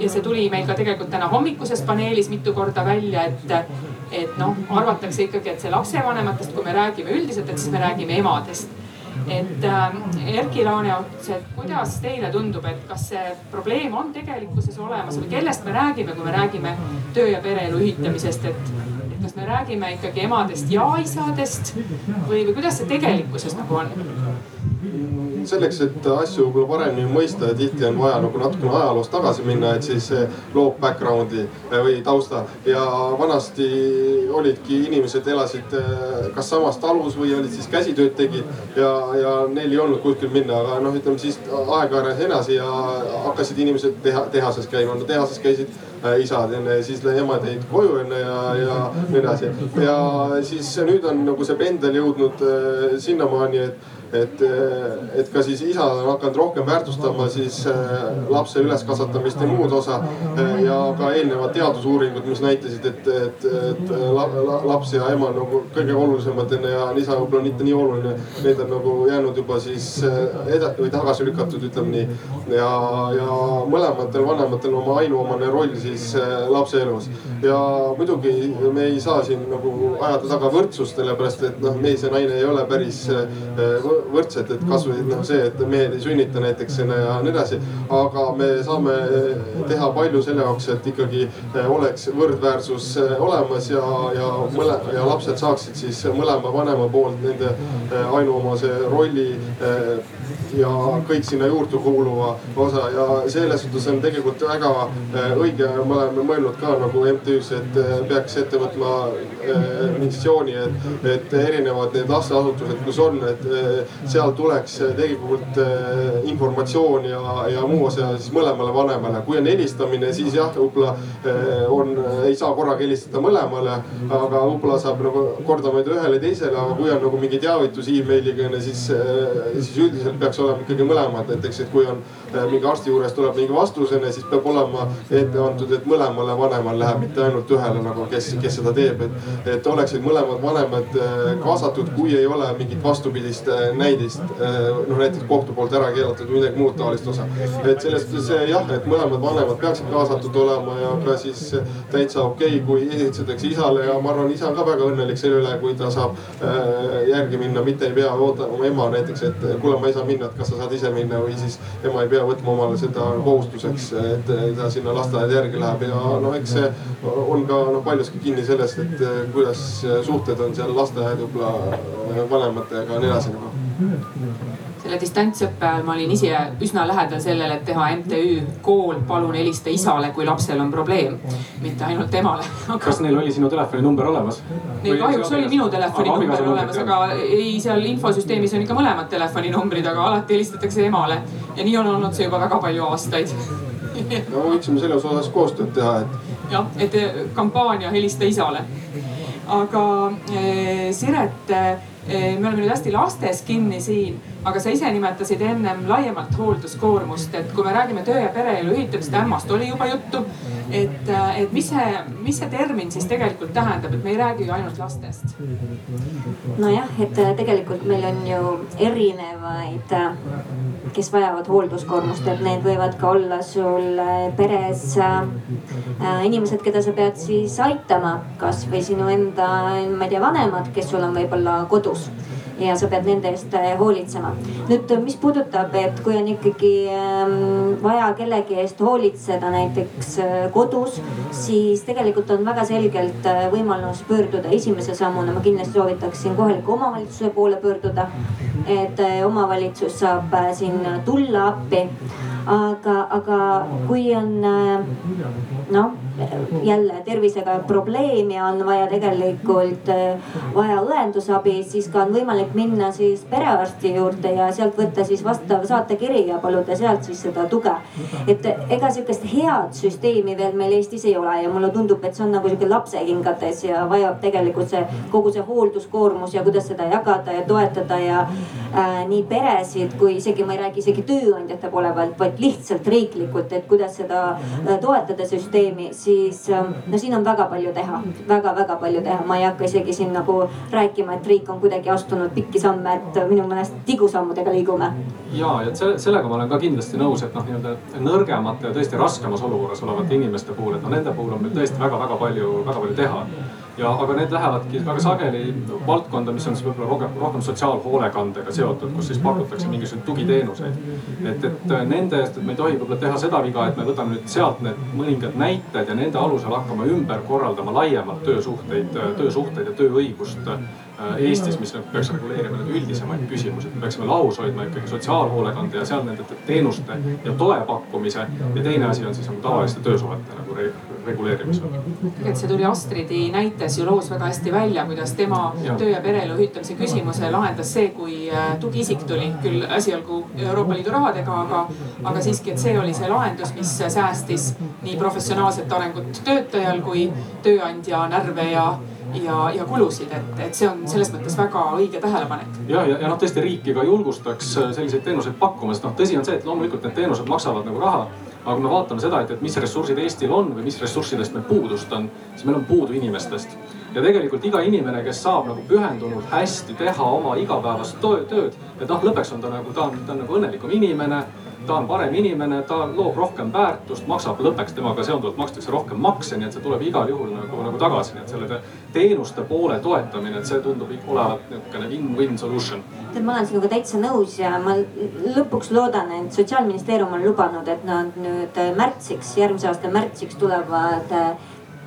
ja see tuli meil ka tegelikult täna hommikuses paneelis mitu korda välja, et et noh, arvatakse ikkagi, et see lapsevanematest, kui me räägime üldiselt, et siis me räägime emadest. et äh, Erki Laaneots, et kuidas teile tundub, et kas see probleem on tegelikkuses olemas või kellest me räägime, kui me räägime töö ja pereelu ühitamisest, et, et kas me räägime ikkagi emadest ja isadest või, või kuidas see tegelikkuses nagu on? Selleks, et asju võib-olla paremini mõista tihti on vaja nagu natukene ajaloos tagasi minna, et siis loob background'i eh, või tausta. ja vanasti olidki inimesed elasid eh, kas samas talus või olid siis käsitööd tegid ja, ja neil ei olnud kuskil minna, aga noh, ütleme siis aeg arenes edasi ja hakkasid inimesed teha, tehases käima, no tehases käisid äh, isad enne, siis emad jäid koju enne ja, ja nii edasi. ja siis nüüd on nagu see pendel jõudnud sinnamaani, et et, et ka siis isad on hakanud rohkem väärtustama siis äh, lapse üleskasvatamist ja muud osa. Äh, ja ka eelnevad teadusuuringud, mis näitasid, et, et, et laps ja ema on nagu kõige olulisemad ja isa võib-olla mitte nii oluline. Need on nagu jäänud juba siis eda- või tagasi lükatud, ütleme nii. ja, ja mõlematel vanematel oma ainuomane roll siis lapse elus. ja muidugi me ei saa siin nagu ajada taga võrdsust, sellepärast et noh, mees ja naine ei ole päris võrdsed, et kasvõi noh, see, et mehed ei sünnita näiteks ja nii edasi. aga me saame teha palju selle jaoks, et ikkagi eh, oleks võrdväärsus eh, olemas ja, ja mõle- ja lapsed saaksid siis mõlema vanema poolt nende eh, ainuomase rolli ja kõik sinna juurde kuuluva osa ja selles suhtes on tegelikult väga õige, me oleme mõelnud ka nagu MTÜ-s, et peaks ette võtma missiooni, et, et erinevad need lasteasutused, kus on, et seal tuleks tegelikult äh, informatsioon ja, ja muu osa siis mõlemale vanemale. kui on helistamine, siis jah, võib-olla äh, on, ei saa korraga helistada mõlemale, aga võib-olla saab nagu kordamööda ühele teisele, aga kui on nagu mingi teavitus emailiga, siis, siis üldiselt peaks olema ikkagi mõlemad, näiteks, et kui on mingi arsti juures tuleb mingi vastusena, siis peab olema ette antud, et mõlemale vanemale läheb, mitte ainult ühele nagu, kes, kes seda teeb, et. et oleksid mõlemad vanemad kaasatud, kui ei ole mingit vastupidist näidist. noh näiteks kohtu poolt ära keelatud või midagi muud taolist osa. et sellest see jah, et mõlemad vanemad peaksid kaasatud olema ja ka siis täitsa okei okay,, kui esitatakse isale ja ma arvan, isa on ka väga õnnelik selle üle, kui ta saab järgi minna, mitte ei pea ootama ema näiteks, et kuule, ma ei saa minna, et kas sa saad ise minna või siis ema ei pea võtma omale seda kohustuseks, et ta sinna lasteaeda järgi läheb ja noh, eks see on ka noh paljuski kinni sellest, et kuidas suhted on seal lasteaed võib-olla vanematega ja nii edasi nagu selle distantsõppe ajal ma olin ise üsna lähedal sellele, et teha MTÜ kool, palun helista isale, kui lapsel on probleem, mitte ainult emale aga.... kas neil oli sinu telefoninumber olemas? Neil kahjuks oli minu telefoninumber olemas, aga ei, seal infosüsteemis on ikka mõlemad telefoninumbrid, aga alati helistatakse emale. ja nii on olnud see juba väga palju aastaid no võiksime selles osas koostööd teha, et. Jah, et kampaania helista isale. aga eh, Siret eh, Eh, me oleme nüüd hästi lastes kinni siin, aga sa ise nimetasid ennem laiemalt hoolduskoormust, et kui me räägime töö ja pereelu ühitamisest, ämmast oli juba juttu. et, et mis see, mis see termin siis tegelikult tähendab, et me ei räägi ju ainult lastest. nojah, et äh, tegelikult meil on ju erinevaid, äh, kes vajavad hoolduskoormust, et need võivad ka olla sul peres äh, inimesed, keda sa pead siis aitama, kasvõi sinu enda, ma ei tea, vanemad, kes sul on võib-olla kodus ja sa pead nende eest äh, hoolitsema. nüüd, mis puudutab, et kui on ikkagi ähm, vaja kellegi eest hoolitseda näiteks äh, kodus, siis tegelikult on väga selgelt äh, võimalus pöörduda esimese sammuna, ma kindlasti soovitaksin kohaliku omavalitsuse poole pöörduda. et omavalitsus saab siin tulla appi aga, aga kui on noh jälle tervisega probleem ja on vaja tegelikult vaja õendusabi, siis ka on võimalik minna siis perearsti juurde ja sealt võtta siis vastav saatekiri ja paluda sealt siis seda tuge. et ega sihukest head süsteemi veel meil Eestis ei ole ja mulle tundub, et see on nagu sihuke lapsekingades ja vajab tegelikult see kogu see hoolduskoormus ja kuidas seda jagada ja toetada ja äh, nii peresid kui isegi ma ei räägi isegi tööandjate poole pealt, vaid lihtsalt riiklikult, et kuidas seda äh, toetada süsteemi, siis äh, no siin on väga palju teha väga,, väga-väga palju teha, ma ei hakka isegi siin nagu rääkima, et riik on kuidagi astunud pikki samme, et minu meelest tigusammudega liigume. ja, selle, sellega ma olen ka kindlasti nõus, et noh, nii-öelda nõrgemate ja tõesti raskemas olukorras olevate inimeste puhul, et noh, nende puhul on meil tõesti väga-väga palju, väga palju teha ja, aga need lähevadki väga sageli valdkonda, mis on siis võib-olla rohkem, rohkem sotsiaalhoolekandega seotud, kus siis pakutakse mingisuguseid tugiteenuseid. et, et nende eest, et me ei tohi võib-olla teha seda viga, et me võtame nüüd sealt need mõningad näited ja nende alusel hakkame ümber korraldama laiemalt töösuhteid, töösuhteid ja tööõigust Eestis, mis peaks reguleerima neid üldisemaid küsimusi, et me peaksime lahus hoidma ikkagi sotsiaalhoolekande ja seal nende teenuste ja toe pakkumise. ja teine asi on siis nagu tavaliste töösuhete nagu re reguleerimisel. tegelikult see tuli Astridi näites ju loos väga hästi välja, kuidas tema ja. töö ja pereelu ühitamise küsimuse lahendas see, kui äh, tugiisik tuli küll esialgu Euroopa Liidu rahadega, aga, aga siiski, et see oli see lahendus, mis säästis nii professionaalset arengut töötajal kui tööandja närve ja ja, ja kulusid, et, et see on selles mõttes väga õige tähelepanek. ja, ja, ja noh, tõesti riiki ka julgustaks äh, selliseid teenuseid pakkuma, sest noh, tõsi on see, et loomulikult need teenused maksavad nagu raha. aga kui me vaatame seda, et, et mis ressursid Eestil on või mis ressurssidest meil puudust on, siis meil on puudu inimestest. ja tegelikult iga inimene, kes saab nagu pühendunult hästi teha oma igapäevast tööd, et noh, lõpuks on ta nagu, ta on, ta on nagu õnnelikum inimene ta on parem inimene, ta loob rohkem väärtust, maksab lõppeks temaga seonduvalt makstakse rohkem makse, nii et see tuleb igal juhul nagu, nagu tagasi, nii et selle teenuste poole toetamine, et see tundub olevat niisugune win-win solution. tead, ma olen sinuga täitsa nõus ja ma lõpuks loodan, et sotsiaalministeerium on lubanud, et nad nüüd märtsiks, järgmise aasta märtsiks tulevad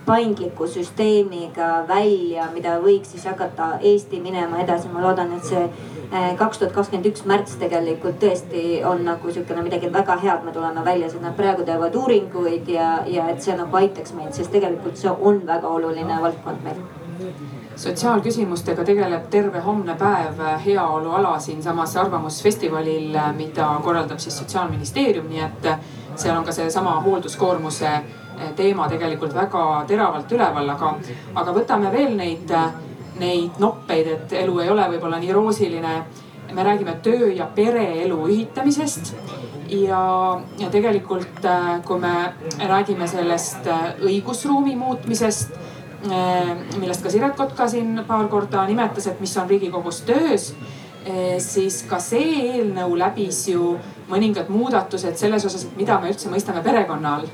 paindliku süsteemiga välja, mida võiks siis hakata Eesti minema edasi. ma loodan, et see Eh, kaks tuhat kakskümmend üks märts tegelikult tõesti on nagu sihukene midagi väga head, me tuleme välja, sest nad praegu teevad uuringuid ja, ja et see nagu aitaks meid, sest tegelikult see on väga oluline valdkond meil sotsiaalküsimustega tegeleb terve homne päev heaoluala siinsamas Arvamusfestivalil, mida korraldab siis Sotsiaalministeerium, nii et seal on ka seesama hoolduskoormuse teema tegelikult väga teravalt üleval, aga, aga võtame veel neid neid noppeid, et elu ei ole võib-olla nii roosiline. me räägime töö ja pereelu ühitamisest ja, ja tegelikult, kui me räägime sellest õigusruumi muutmisest, millest ka Siret Kotka siin paar korda nimetas, et mis on Riigikogus töös, siis ka see eelnõu läbis ju mõningad muudatused selles osas, et mida me üldse mõistame perekonna all.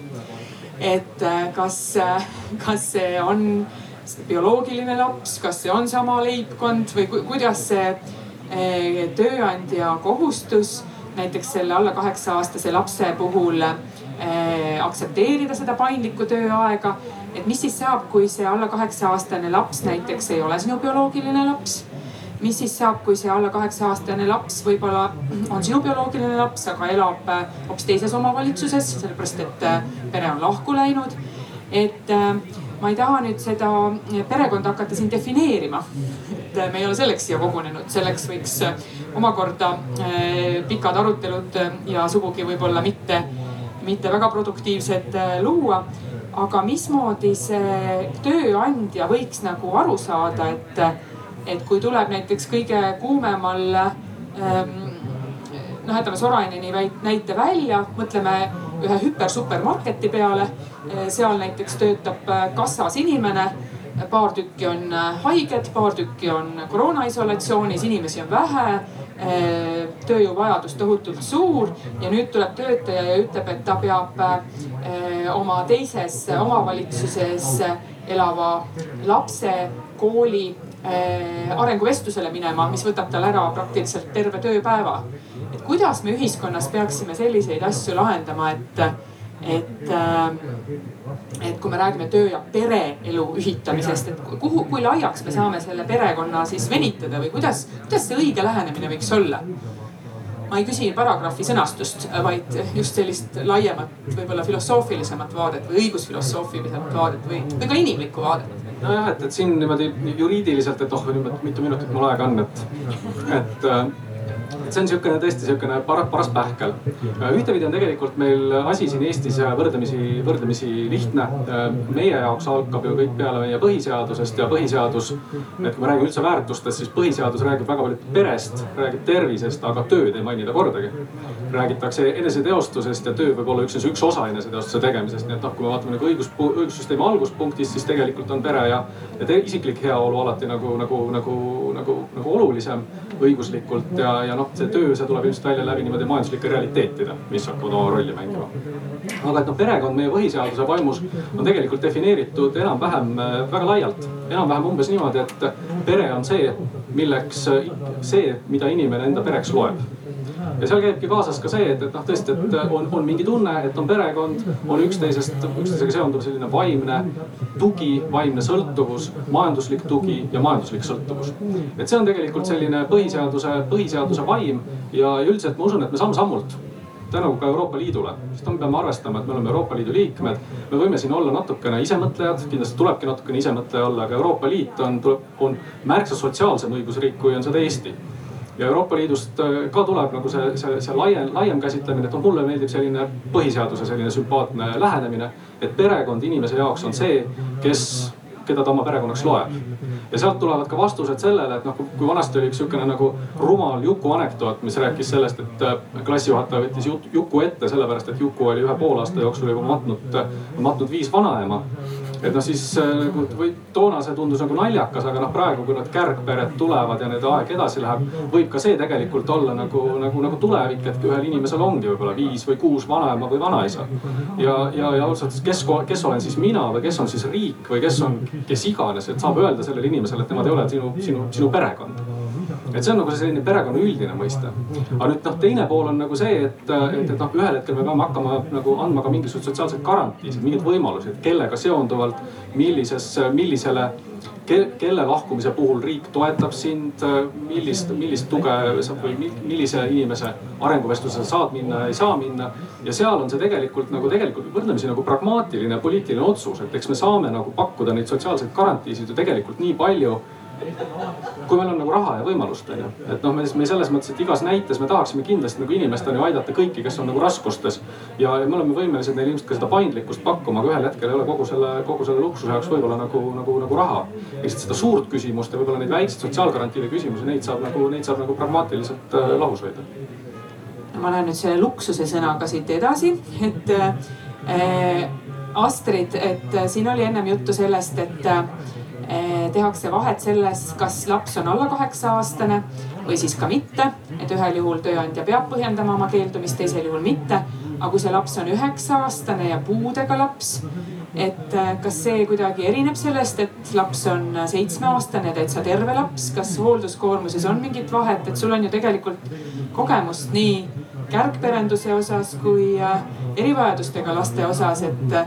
Et kas, kas see on bioloogiline laps, kas see on sama leibkond või kuidas see tööandja kohustus näiteks selle alla kaheksa aastase lapse puhul äh, aktsepteerida seda paindlikku tööaega. et mis siis saab, kui see alla kaheksa aastane laps näiteks ei ole sinu bioloogiline laps mis siis saab, kui see alla kaheksa aastane laps võib-olla on sinu bioloogiline laps, aga elab äh, hoopis teises omavalitsuses, sellepärast et äh, pere on lahku läinud. et ma ei taha nüüd seda perekonda hakata siin defineerima. et me ei ole selleks siia kogunenud, selleks võiks omakorda pikad arutelud ja sugugi võib-olla mitte, mitte väga produktiivsed luua. aga mismoodi see tööandja võiks nagu aru saada, et, et kui tuleb näiteks kõige kuumemal ehm, noh, jätame Soraineni näite välja, mõtleme ühe hüper-supermarketi peale. seal näiteks töötab äh, kassas inimene, paar tükki on äh, haiged, paar tükki on koroona isolatsioonis, inimesi on vähe äh, tööjõuvajadus tohutult suur ja nüüd tuleb töötaja ja ütleb, et ta peab oma teises omavalitsuses elava lapse kooli arenguvestlusele minema, mis võtab tal ära praktiliselt terve tööpäeva et kuidas me ühiskonnas peaksime selliseid asju lahendama, et, et, äh, et kui me räägime töö ja pereelu ühitamisest, et kuhu, kui laiaks me saame selle perekonna siis venitada või kuidas, kuidas see õige lähenemine võiks olla? ma ei küsi paragrahvi sõnastust, vaid just sellist laiemat, võib-olla filosoofilisemat vaadet või õigusfilosoofilisemat vaadet või, või ka inimlikku vaadet nojah, et, et siin niimoodi juriidiliselt, et oh, mitu minutit mul aega on, et, et äh, et see on niisugune tõesti niisugune paras, paras pähkel. ühtepidi on tegelikult meil asi siin Eestis võrdlemisi, võrdlemisi lihtne. meie jaoks algab ju kõik peale meie põhiseadusest ja põhiseadus, et kui me räägime üldse väärtustest, siis põhiseadus räägib väga palju perest, räägib tervisest, aga tööd ei maini ta kordagi. Räägitakse eneseteostusest ja töö võib olla üksnes üks osa eneseteostuse tegemisest, nii et noh, kui me vaatame nagu õigus, õigussüsteemi alguspunktist, siis tegelikult on pere ja, ja isiklik heaolu alati nagu, nagu, nagu, nagu, nagu olulisem õiguslikult ja, ja noh, see töö, see tuleb ilmselt välja läbi niimoodi majanduslike realiteetide, mis hakkavad oma rolli mängima. aga et noh, perekond meie põhiseaduse vaimus on tegelikult defineeritud enam-vähem äh, väga laialt. enam-vähem umbes niimoodi, et pere on see, milleks, see, mida inimene enda pereks loeb ja seal käibki kaasas ka see, et, et noh, tõesti, et on, on mingi tunne, et on perekond, on üksteisest, üksteisega seonduv selline vaimne tugi, vaimne sõltuvus, majanduslik tugi ja majanduslik sõltuvus. et see on tegelikult selline põhiseaduse, põhiseaduse vaim ja üldiselt ma usun, et me samm-sammult tänu ka Euroopa Liidule, sest me peame arvestama, et me oleme Euroopa Liidu liikmed. me võime siin olla natukene isemõtlejad, kindlasti tulebki natukene isemõtleja olla, aga Euroopa Liit on, tuleb, on märksa sotsiaalsem õigusriik, kui on seda Eesti ja Euroopa Liidust äh, ka tuleb nagu see, see, see laiem, laiem käsitlemine, et noh, mulle meeldib selline põhiseaduse selline sümpaatne lähenemine. et perekond inimese jaoks on see, kes, keda ta oma perekonnaks loeb. ja sealt tulevad ka vastused sellele, et noh, kui vanasti oli üks sihukene nagu rumal Juku anekdoot, mis rääkis sellest, et äh, klassijuhataja võttis Juku ette sellepärast, et Juku oli ühe poolaasta jooksul juba matnud, matnud viis vanaema et noh, siis äh, nagu või toona see tundus nagu naljakas, aga noh, praegu, kui need kärgpered tulevad ja nende aeg edasi läheb, võib ka see tegelikult olla nagu, nagu, nagu tulevik, et ühel inimesel ongi võib-olla viis või kuus vanaema või vanaisa. ja, ja, ja ausalt, kes, kes olen siis mina või kes on siis riik või kes on, kes iganes, et saab öelda sellele inimesele, et nemad ei ole sinu, sinu, sinu perekond et see on nagu selline perekonna üldine mõiste. aga nüüd noh, teine pool on nagu see, et, et, et noh, ühel hetkel me peame hakkama nagu andma ka mingisuguseid sotsiaalseid garantiisid, mingeid võimalusi, et kellega seonduvalt, millises, millisele kelle lahkumise puhul riik toetab sind, millist, millist tuge sa või millise inimese arenguvestlusele saad minna ja ei saa minna. ja seal on see tegelikult nagu tegelikult võrdlemisi nagu pragmaatiline poliitiline otsus, et eks me saame nagu pakkuda neid sotsiaalseid garantiisid ju tegelikult nii palju kui meil on nagu raha ja võimalust, on ju. et noh, me, me selles mõttes, et igas näites me tahaksime kindlasti nagu inimestel ju aidata kõiki, kes on nagu raskustes. ja, me oleme võimelised neile ilmselt ka seda paindlikkust pakkuma, aga ühel hetkel ei ole kogu selle, kogu selle luksuse jaoks võib-olla nagu, nagu, nagu raha. lihtsalt seda suurt küsimust ja võib-olla neid väikseid sotsiaalgarantiide küsimusi, neid saab nagu, neid saab nagu pragmaatiliselt äh, lahus hoida. ma lähen nüüd selle luksuse sõnaga siit edasi, et äh, Astrid, et äh, siin oli ennem juttu sellest, et äh, tehakse vahet selles, kas laps on alla kaheksa aastane või siis ka mitte. et ühel juhul tööandja peab põhjendama oma keeldumist, teisel juhul mitte. aga kui see laps on üheksa aastane ja puudega laps, et eh, kas see kuidagi erineb sellest, et laps on seitsmeaastane täitsa terve laps, kas hoolduskoormuses on mingit vahet, et sul on ju tegelikult kogemust nii kärgperenduse osas kui eh, erivajadustega laste osas, et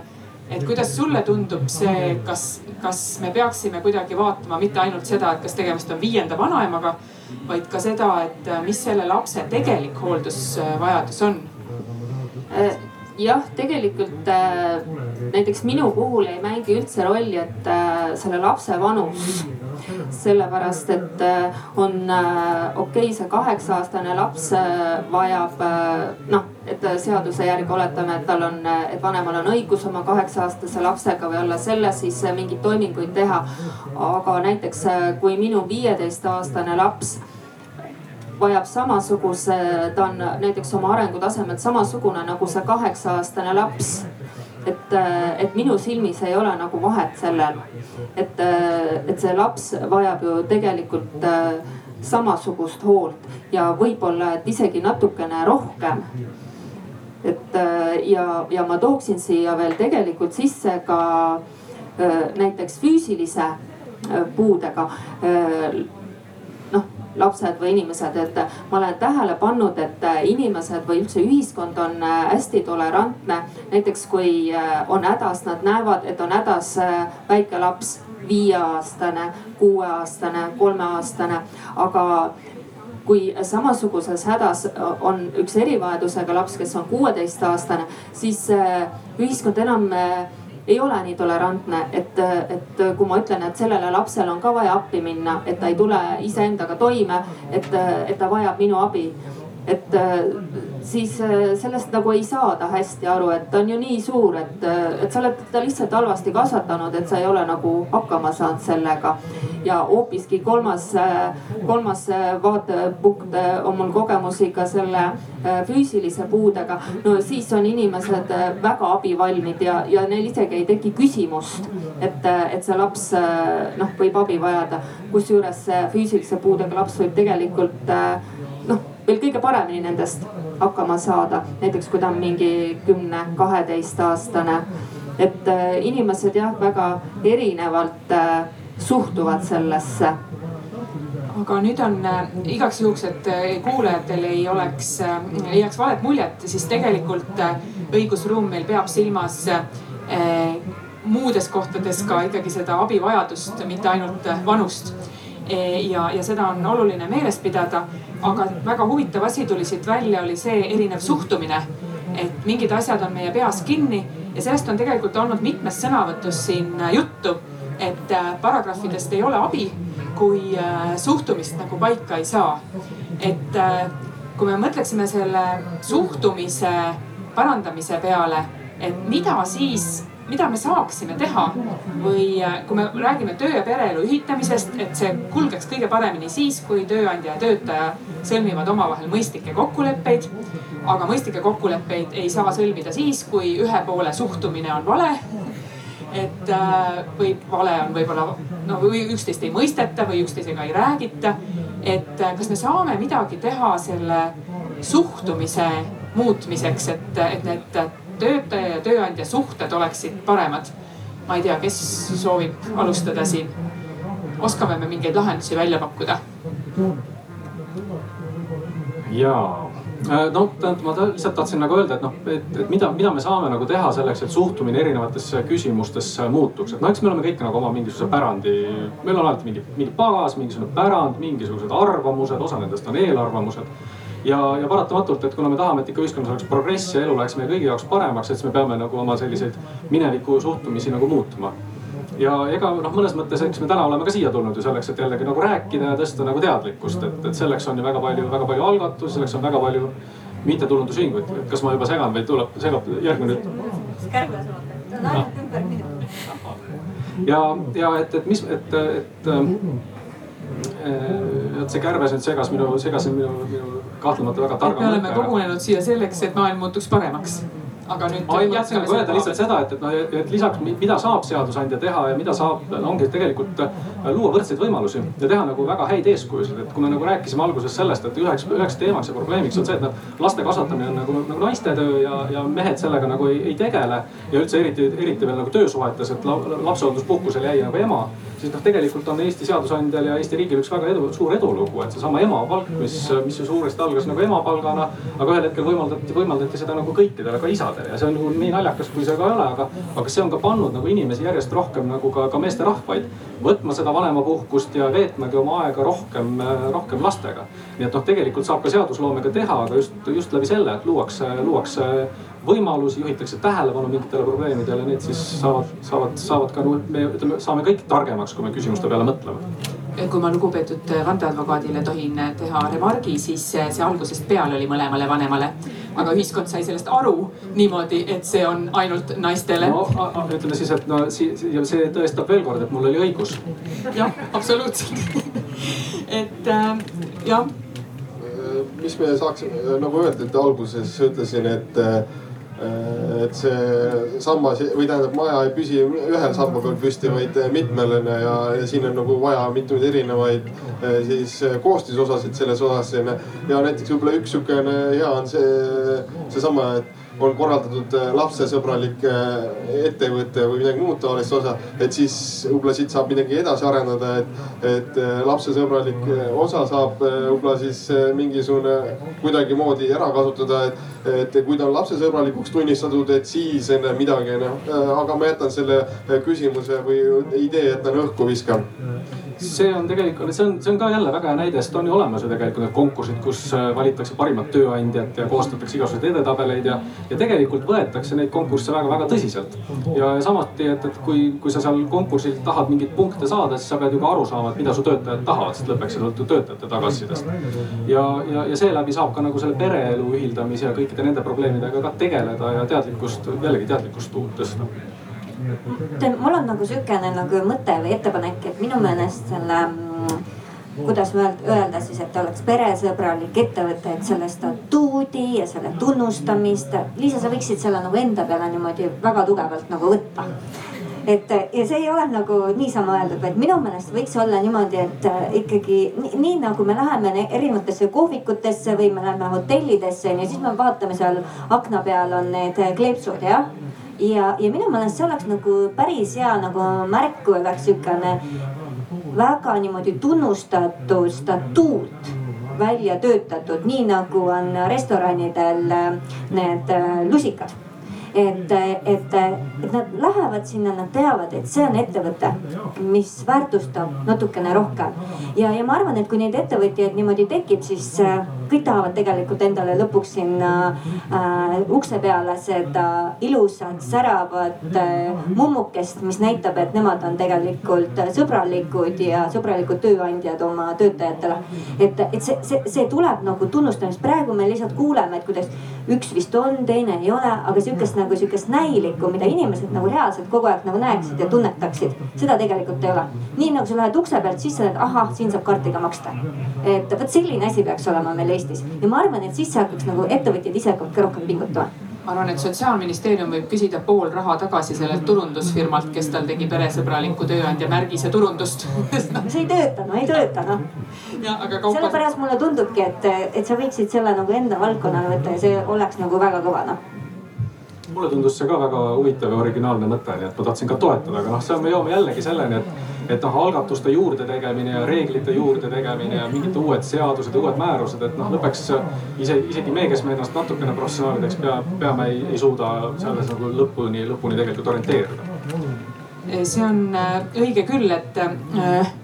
et kuidas sulle tundub see, kas, kas me peaksime kuidagi vaatama mitte ainult seda, et kas tegemist on viienda vanaemaga, vaid ka seda, et mis selle lapse tegelik hooldusvajadus on? Jah, tegelikult äh, näiteks minu puhul ei mängi üldse rolli, et äh, selle lapse vanus sellepärast et äh, on okei okay,, see kaheksa-aastane laps äh, vajab noh, et seaduse järgi oletame, et tal on, et vanemal on õigus oma kaheksa-aastase lapsega või alla selle siis mingeid toiminguid teha. aga näiteks kui minu viieteistaastane laps vajab samasuguse, ta on näiteks oma arengutasemelt samasugune nagu see kaheksa-aastane laps et, et minu silmis ei ole nagu vahet sellel, et, et see laps vajab ju tegelikult samasugust hoolt ja võib-olla, et isegi natukene rohkem. et ja, ja ma tooksin siia veel tegelikult sisse ka näiteks füüsilise puudega lapsed või inimesed, et ma olen tähele pannud, et inimesed või üldse ühiskond on äh, hästi tolerantne. näiteks kui äh, on hädas, nad näevad, et on hädas äh, väike laps, viieaastane, kuueaastane, kolmeaastane, aga kui samasuguses hädas on üks erivajadusega laps, kes on kuueteistaastane, siis ühiskond enam ei ole nii tolerantne, et, et kui ma ütlen, et sellele lapsele on ka vaja appi minna, et ta ei tule iseendaga toime, et, et ta vajab minu abi. Et siis äh, sellest nagu ei saada hästi aru, et ta on ju nii suur, et, äh, et sa oled teda lihtsalt halvasti kasvatanud, et sa ei ole nagu hakkama saanud sellega. ja hoopiski kolmas, kolmas vaatepunkt on mul kogemusi ka selle füüsilise puudega. no siis on inimesed väga abivalmid ja, ja neil isegi ei teki küsimust, et, et see laps noh, võib abi vajada. kusjuures füüsilise puudega laps võib tegelikult noh veel kõige paremini nendest hakkama saada. näiteks kui ta on mingi kümne, kaheteistaastane. et äh, inimesed jah, väga erinevalt äh, suhtuvad sellesse aga nüüd on äh, igaks juhuks, et kuulajatel ei oleks ei jääks valet muljet, siis tegelikult õigusruum meil peab silmas muudes kohtades ka ikkagi seda abivajadust, mitte ainult vanust E, ja, ja seda on oluline meeles pidada. Aga väga huvitav asi tuli siit välja, oli see erinev suhtumine. et mingid asjad on meie peas kinni ja sellest on tegelikult olnud mitmes sõnavõtus siin juttu. et äh, paragrahvidest ei ole abi, kui äh, suhtumist nagu paika ei saa. et äh, kui me mõtleksime selle suhtumise parandamise peale, et mida siis mida me saaksime teha või äh, kui me räägime töö ja pereelu ühitamisest, et see kulgeks kõige paremini siis, kui tööandja ja töötaja sõlmivad omavahel mõistlikke kokkuleppeid. aga mõistlikke kokkuleppeid ei saa sõlmida siis, kui ühe poole suhtumine on vale et äh, või vale on võib-olla no või üksteist ei mõisteta või üksteisega ei räägita. et äh, kas me saame midagi teha selle suhtumise muutmiseks, et, et need töötaja ja tööandja suhted oleksid paremad. ma ei tea, kes soovib alustada siin. oskame me mingeid lahendusi välja pakkuda? jaa, äh, no tähendab, ma lihtsalt tahtsin nagu öelda, et noh, et, et mida, mida me saame nagu teha selleks, et suhtumine erinevatesse küsimustesse muutuks, et noh, eks me oleme kõik nagu oma mingisuguse pärandi. meil on alati mingi, mingi pagas, mingisugune pärand, mingisugused arvamused, osa nendest on eelarvamused ja, ja paratamatult, et kuna me tahame, et ikka ühiskonnas oleks progress ja elu läheks meie kõigi jaoks paremaks, et siis me peame nagu oma selliseid mineviku suhtumisi nagu muutma. ja ega noh, mõnes mõttes, eks me täna oleme ka siia tulnud ju selleks, et jällegi nagu rääkida ja tõsta nagu teadlikkust, et, et selleks on ju väga palju, väga palju algatusi, selleks on väga palju mittetulundusühinguid. kas ma juba segan või tuleb, segab järgmine? Minutit. ja, ja et, et mis, et, et äh, et see kärbes nüüd segas minu, segas minu, minu kahtlemata väga targa me oleme kogunenud siia selleks, et maailm muutuks paremaks. aga nüüd ma jätkame nagu öelda selle lihtsalt seda, et, et noh, et lisaks, mida saab seadusandja teha ja mida saab, ongi tegelikult äh, luua võrdseid võimalusi ja teha nagu väga häid eeskujusid. et kui me nagu rääkisime alguses sellest, et üheks, üheks teemaks ja probleemiks on see, et noh, laste kasvatamine on nagu, nagu naiste töö ja, ja mehed sellega nagu ei, ei tegele. ja üldse eriti, eriti veel nagu töösuhetes, et la, lapsehoolduspuhkusel jäi nagu ema siis noh, tegelikult on Eesti seadusandjal ja Eesti riigil üks väga edu, suur edulugu, et seesama emapalk, mis, mis ju suuresti algas nagu emapalgana. aga ühel hetkel võimaldati, võimaldati seda nagu kõikidele, ka isadele ja see on nagu nii naljakas, kui see ka ei ole, aga, aga see on ka pannud nagu inimesi järjest rohkem nagu ka, ka meesterahvaid võtma seda vanemapuhkust ja veetmagi oma aega rohkem, rohkem lastega. nii et noh, tegelikult saab ka seadusloomega teha, aga just, just läbi selle, et luuakse, luuakse võimalusi, juhitakse tähelepanu mingitele probleemidele, need siis saavad, saavad, saavad ka me ütleme, saame kõik targemaks, kui me küsimuste peale mõtleme kui ma lugupeetud vandeadvokaadile tohin teha remargi, siis see algusest peale oli mõlemale vanemale. aga ühiskond sai sellest aru niimoodi, et see on ainult naistele. no ütleme siis, et no si- see tõestab veel kord, et mul oli õigus. jah, absoluutselt et äh, jah, mis me saaksime? Nagu öelda, et alguses ütlesin, et et see sammas või tähendab, maja ei püsi ühel samba peal püsti, vaid mitmel onju ja, ja siin on nagu vaja mitmeid erinevaid eh, siis koostisosasid selles osas ja näiteks võib-olla üks sihukene hea on see, seesama, et on korraldatud äh, lapsesõbralik äh, ettevõte või midagi muud taolist osa. et siis võib-olla siit saab midagi edasi arendada, et, et äh, lapsesõbralik osa saab võib-olla siis mingisugune kuidagimoodi ära kasutada, et, et kui ta on lapsesõbralikuks tunnistatud, et siis enne midagi noh. aga ma jätan selle küsimuse või idee jätan õhku, viskan see on tegelikult, see on, see on ka jälle väga hea näide, sest on ju olemas ju tegelikult need konkursid, kus valitakse parimat tööandjat ja koostatakse igasuguseid edetabeleid ja, ja tegelikult võetakse neid konkursse väga-väga tõsiselt. ja samuti, et, et kui, kui sa seal konkursil tahad mingeid punkte saada, siis sa pead ju ka aru saama, et mida su töötajad tahavad, sest lõpuks see sõltub töötajate tagasisidest. ja, ja, ja seeläbi saab ka nagu selle pereelu ühildamise ja kõikide nende probleemidega ka tegeleda ja teadlikkust, jällegi teadlikkust tõsta mul on nagu sihukene nagu mõte või ettepanek, et minu meelest selle mm, kuidas öelda siis, et oleks peresõbralik ettevõte, et selle statuudi ja selle tunnustamist. Liisa, sa võiksid selle nagu enda peale niimoodi väga tugevalt nagu võtta. et ja see ei ole nagu niisama öeldud, vaid minu meelest võiks olla niimoodi, et äh, ikkagi nii, nii nagu me läheme erinevatesse kohvikutesse või me läheme hotellidesse onju, siis me vaatame seal akna peal on need kleepsud jah ja, ja minu meelest see oleks nagu päris hea nagu märk, kui oleks sihukene väga niimoodi tunnustatud statuut välja töötatud, nii nagu on restoranidel need lusikad et, et, et nad lähevad sinna, nad teavad, et see on ettevõte, mis väärtustab natukene rohkem. ja, ja ma arvan, et kui neid ettevõtjaid niimoodi tekib, siis äh, kõik tahavad tegelikult endale lõpuks sinna äh, ukse peale seda ilusat säravat äh, mummukest, mis näitab, et nemad on tegelikult sõbralikud ja sõbralikud tööandjad oma töötajatele. et, et see, see, see tuleb nagu tunnustamist, praegu me lihtsalt kuuleme, et kuidas üks vist on, teine ei ole, aga sihukest nagu sihukest näilikku, mida inimesed nagu reaalselt kogu aeg nagu näeksid ja tunnetaksid. seda tegelikult ei ole. nii nagu sa lähed ukse pealt sisse, et ahah, siin saab kaardiga maksta. et vot selline asi peaks olema meil Eestis ja ma arvan, et siis hakkaks nagu ettevõtjad ise ka rohkem pingutama ma arvan, et sotsiaalministeerium võib küsida pool raha tagasi sellelt turundusfirmalt, kes tal tegi peresõbraliku tööandja märgise turundust see ei tööta, no ei tööta noh. Kaupa... sellepärast mulle tundubki, et, et sa võiksid selle nagu enda valdkonnale võtta ja see oleks nagu väga kõva noh mulle tundus see ka väga huvitav ja originaalne mõte, nii et ma tahtsin ka toetada, aga noh, seal me jõuame jällegi selleni, et, et noh, algatuste juurde tegemine ja reeglite juurde tegemine ja mingid uued seadused, uued määrused, et noh, lõpuks ise, isegi me, kes me ennast natukene professionaalideks pea, peame, ei, ei suuda selles nagu lõpuni, lõpuni tegelikult orienteeruda. see on äh, õige küll, et äh,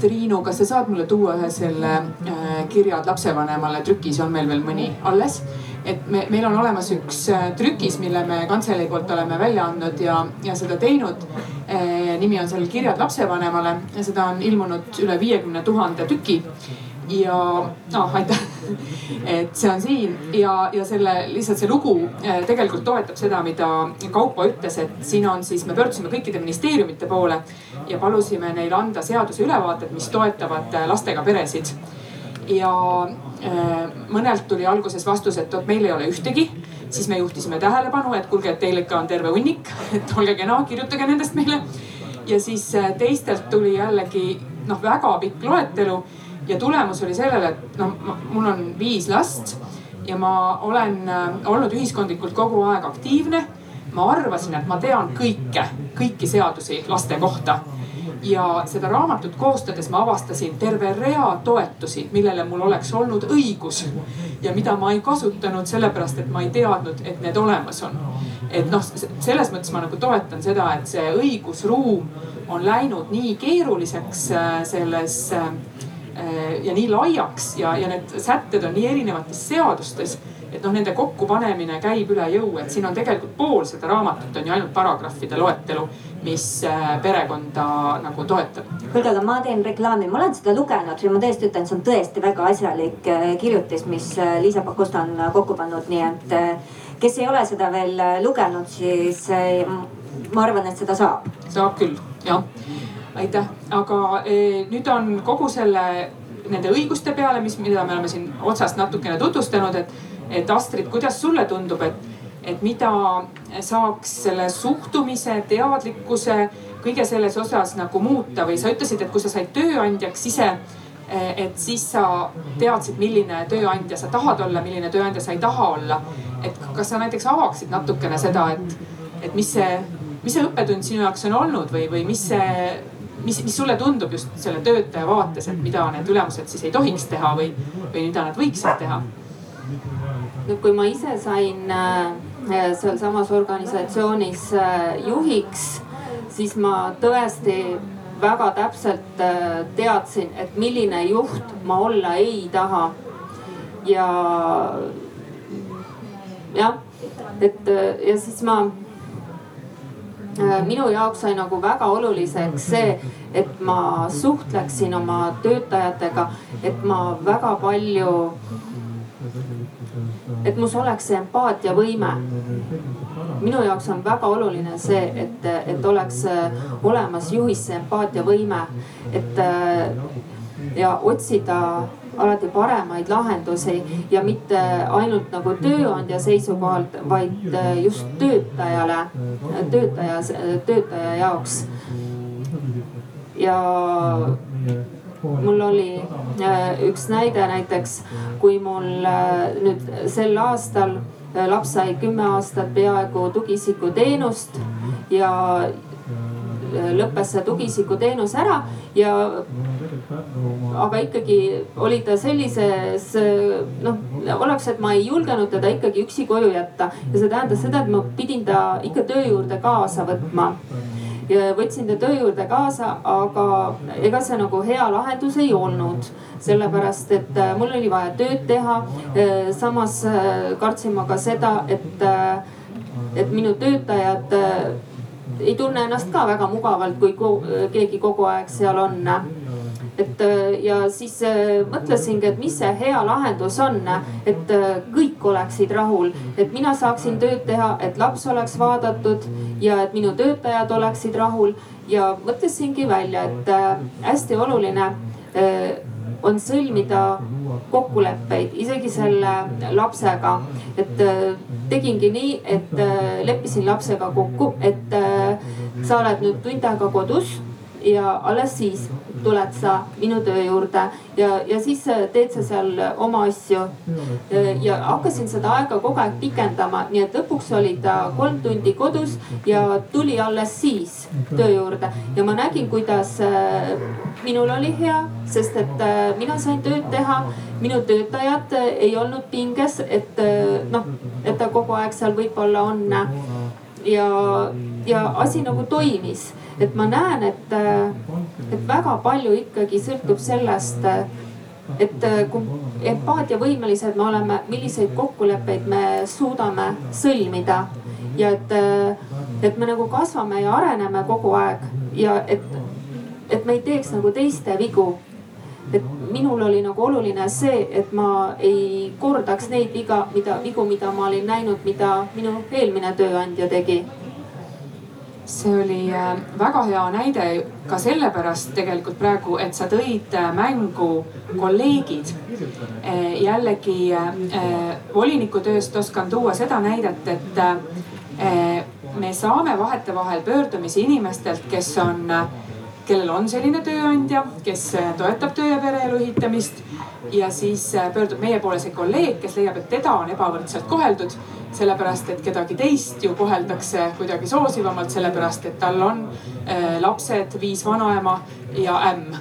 Triinu, kas sa saad mulle tuua ühe selle äh, kirjad lapsevanemale trükis, on meil veel mõni alles? Et me, meil on olemas üks trükis, mille me kantselei poolt oleme välja andnud ja, ja seda teinud. nimi on sellel Kirjad lapsevanemale ja seda on ilmunud üle viiekümne tuhande tüki ja noh, aitäh, et see on siin ja, ja selle lihtsalt see lugu eh, tegelikult toetab seda, mida Kaupo ütles, et siin on siis, me pöördusime kõikide ministeeriumite poole ja palusime neil anda seaduse ülevaated, mis toetavad lastega peresid. ja äh, mõnelt tuli alguses vastus, et vot meil ei ole ühtegi siis me juhtisime tähelepanu, et kuulge, et teil ikka on terve hunnik, et olge kena, kirjutage nendest meile. ja siis teistelt tuli jällegi noh, väga pikk loetelu ja tulemus oli sellele, et noh, mul on viis last ja ma olen äh, olnud ühiskondlikult kogu aeg aktiivne. ma arvasin, et ma tean kõike, kõiki seadusi laste kohta ja seda raamatut koostades ma avastasin terve rea toetusi, millele mul oleks olnud õigus ja mida ma ei kasutanud sellepärast, et ma ei teadnud, et need olemas on. et noh, selles mõttes ma nagu toetan seda, et see õigusruum on läinud nii keeruliseks äh, selles äh, ja nii laiaks ja, ja need sätted on nii erinevates seadustes et noh, nende kokkupanemine käib üle jõu, et siin on tegelikult pool seda raamatut on ju ainult paragrahvide loetelu, mis äh, perekonda nagu toetab. kuulge, aga ma teen reklaami, ma olen seda lugenud ja ma tõesti ütlen, see on tõesti väga asjalik äh, kirjutis, mis Liisa Pakosta on kokku pannud, nii et kes ei ole seda veel lugenud, siis ma arvan, et seda saab. saab küll, jah aitäh, aga e, nüüd on kogu selle, nende õiguste peale, mis, mida me oleme siin otsast natukene tutvustanud, et, et Astrid, kuidas sulle tundub, et, et mida saaks selle suhtumise, teadlikkuse, kõige selles osas nagu muuta või sa ütlesid, et kui sa said tööandjaks ise et siis sa teadsid, milline tööandja sa tahad olla, milline tööandja sa ei taha olla. et kas sa näiteks avaksid natukene seda, et, et mis see, mis see õppetund sinu jaoks on olnud või, või mis see, mis, mis sulle tundub just selle töötaja vaates, et mida need ülemused siis ei tohiks teha või, või mida nad võiksid teha? No kui ma ise sain äh, sealsamas organisatsioonis äh, juhiks, siis ma tõesti väga täpselt äh, teadsin, et milline juht ma olla ei taha. ja jah, et ja siis ma Äh, minu jaoks sai nagu väga oluliseks see, et ma suhtleksin oma töötajatega, et ma väga palju, et mus oleks see empaatiavõime. minu jaoks on väga oluline see, et, et oleks äh, olemas juhis see empaatiavõime, et äh, ja otsida alati paremaid lahendusi ja mitte ainult nagu tööandja seisukohalt, vaid äh, just töötajale, töötaja, töötaja jaoks. ja mul oli äh, üks näide näiteks, kui mul äh, nüüd sel aastal laps sai kümme aastat peaaegu tugiisikuteenust ja lõppes see tugiisikuteenus ära ja aga ikkagi oli ta sellises noh, oleks, et ma ei julgenud teda ikkagi üksi koju jätta. Ja see tähendas seda, et ma pidin ta ikka töö juurde kaasa võtma võtsin ta töö juurde kaasa, aga ega see nagu hea lahendus ei olnud. sellepärast, et äh, mul oli vaja tööd teha. Äh, samas äh, kartsin ma ka seda, et, et minu töötajad ei tunne ennast ka väga mugavalt, kui keegi kogu aeg seal on et äh, ja siis äh, mõtlesingi, et mis see hea lahendus on, et äh, kõik oleksid rahul, et mina saaksin tööd teha, et laps oleks vaadatud ja et minu töötajad oleksid rahul ja mõtlesingi välja, et hästi oluline on sõlmida kokkuleppeid isegi selle lapsega. et tegingi nii, et leppisin lapsega kokku, et sa oled nüüd tund aega kodus ja alles siis tuled sa minu töö juurde ja, ja siis teed sa seal oma asju. ja hakkasin seda aega kogu aeg pikendama, nii et lõpuks oli ta kolm tundi kodus ja tuli alles siis töö juurde ja ma nägin, kuidas äh, minul oli hea, sest et äh, mina sain tööd teha. minu töötajad ei olnud pinges, et äh, noh, et ta kogu aeg seal võib-olla on ja, ja asi nagu toimis et ma näen, et, et väga palju ikkagi sõltub sellest, et äh, kui empaatiavõimelised me oleme, milliseid kokkuleppeid me suudame sõlmida. Ja et, et me nagu kasvame ja areneme kogu aeg ja et, et me ei teeks nagu teiste vigu. Et minul oli nagu oluline see, et ma ei kordaks neid viga, mida, vigu, mida ma olin näinud, mida minu eelmine tööandja tegi see oli äh, väga hea näide ka sellepärast tegelikult praegu, et sa tõid äh, mängu kolleegid. Äh, jällegi voliniku tööst oskan tuua seda näidet, et me saame vahetevahel pöördumisi inimestelt, kes on kellel on selline tööandja, kes äh, toetab töö ja pereelu ühitamist ja siis äh, pöördub meie poole see kolleeg, kes leiab, et teda on ebavõrdselt koheldud. sellepärast, et kedagi teist ju koheldakse kuidagi soosivamalt, sellepärast et tal on äh, lapsed, viis vanaema ja ämm.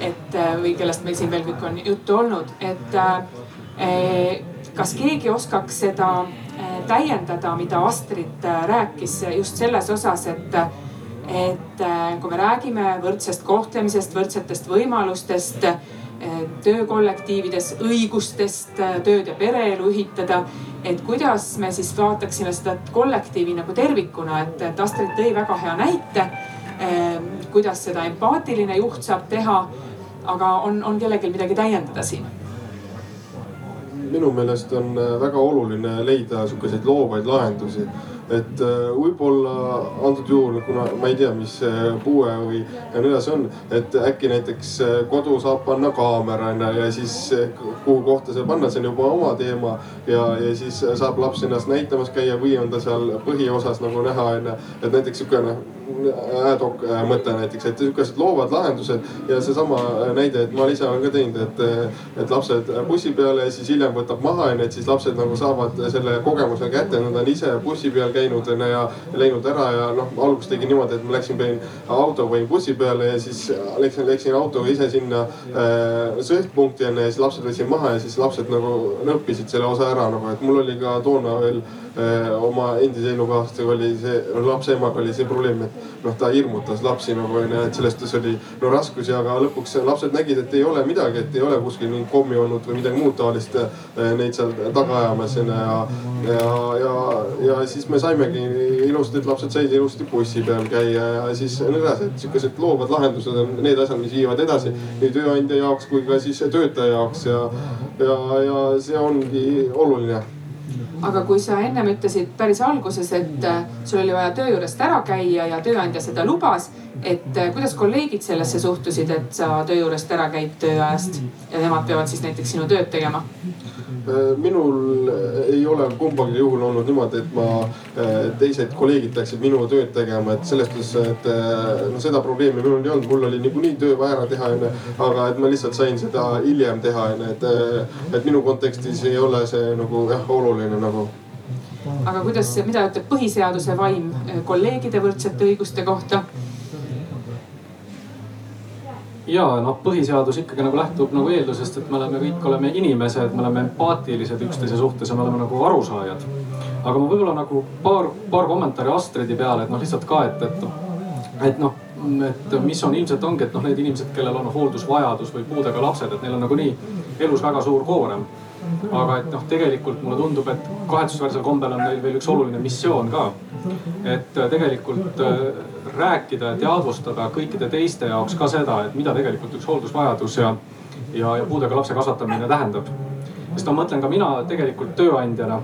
et äh, või kellest meil siin veel kõik on juttu olnud, et äh, kas keegi oskaks seda äh, täiendada, mida Astrid rääkis just selles osas, et et äh, kui me räägime võrdsest kohtlemisest, võrdsetest võimalustest, äh, töökollektiivides õigustest äh, tööd ja pereelu ühitada. et kuidas me siis vaataksime seda kollektiivi nagu tervikuna, et, et Astrid tõi väga hea näite. kuidas seda empaatiline juht saab teha. aga on, on kellelgi midagi täiendada siin? minu meelest on väga oluline leida sihukeseid loovaid lahendusi et äh, võib-olla antud juhul, kuna ma ei tea, mis puue või ja nii edasi on, et äkki näiteks äh, kodu saab panna kaamera onju ja siis äh, kuhu kohta see panna, see on juba oma teema. ja, ja siis saab laps ennast näitamas käia või on ta seal põhiosas nagu näha onju, et näiteks sihuke noh ad hoc mõte näiteks, et sihukesed loovad lahendused ja seesama näide, et ma ise olen ka teinud, et, et lapsed bussi peale ja siis hiljem võtab maha onju, et siis lapsed nagu saavad selle kogemuse kätte, nad on ise bussi peal käinud onju ja läinud ära ja noh, alguses tegin niimoodi, et ma läksin, auto, panin bussi peale ja siis läksin, läksin autoga ise sinna äh, sõhtpunkti onju ja siis lapsed võtsin maha ja siis lapsed nagu õppisid selle osa ära nagu, et mul oli ka toona veel oma endise elukaaslasega oli see, lapse emaga oli see probleem, et noh, ta hirmutas lapsi nagu onju, et selles suhtes oli no raskusi, aga lõpuks lapsed nägid, et ei ole midagi, et ei ole kuskil mingit kommi olnud või midagi muud taolist äh, neid seal taga ajamas onju ja, ja, ja, ja siis me saimegi ilusti, et lapsed said ilusti bussi peal käia ja siis nii edasi, et sihukesed loovad lahendused on need asjad, mis viivad edasi nii tööandja jaoks kui ka siis töötaja jaoks ja, ja, ja see ongi oluline aga kui sa ennem ütlesid päris alguses, et äh, sul oli vaja töö juurest ära käia ja tööandja seda lubas. et äh, kuidas kolleegid sellesse suhtusid, et sa töö juurest ära käid töö ajast ja nemad peavad siis näiteks sinu tööd tegema? Äh, minul ei ole kumbagi juhul olnud niimoodi, et ma, äh, teised kolleegid peaksid minu tööd tegema, et selles suhtes, et äh, no seda probleemi minul ei olnud, mul oli niikuinii töö vaja ära teha onju. aga et ma lihtsalt sain seda hiljem teha onju, et, et minu kontekstis ei ole see nagu jah oluline nagu aga kuidas, mida ütleb põhiseaduse vaim kolleegide võrdsete õiguste kohta? Ja noh, põhiseadus ikkagi nagu lähtub nagu eeldusest, et me oleme kõik oleme inimesed, me oleme empaatilised üksteise suhtes ja me oleme nagu arusaajad. aga ma võib-olla nagu paar, paar kommentaari Astridi peale, et noh, lihtsalt ka, et, et, et noh, et mis on ilmselt ongi, et noh, need inimesed, kellel on hooldusvajadus või puudega lapsed, et neil on nagunii elus väga suur koorem aga et noh, tegelikult mulle tundub, et kahetsusväärsel kombel on neil veel üks oluline missioon ka. et äh, tegelikult äh, rääkida ja teadvustada kõikide teiste jaoks ka seda, et mida tegelikult üks hooldusvajadus ja, ja, ja puudega lapse kasvatamine tähendab. sest ma mõtlen ka mina tegelikult tööandjana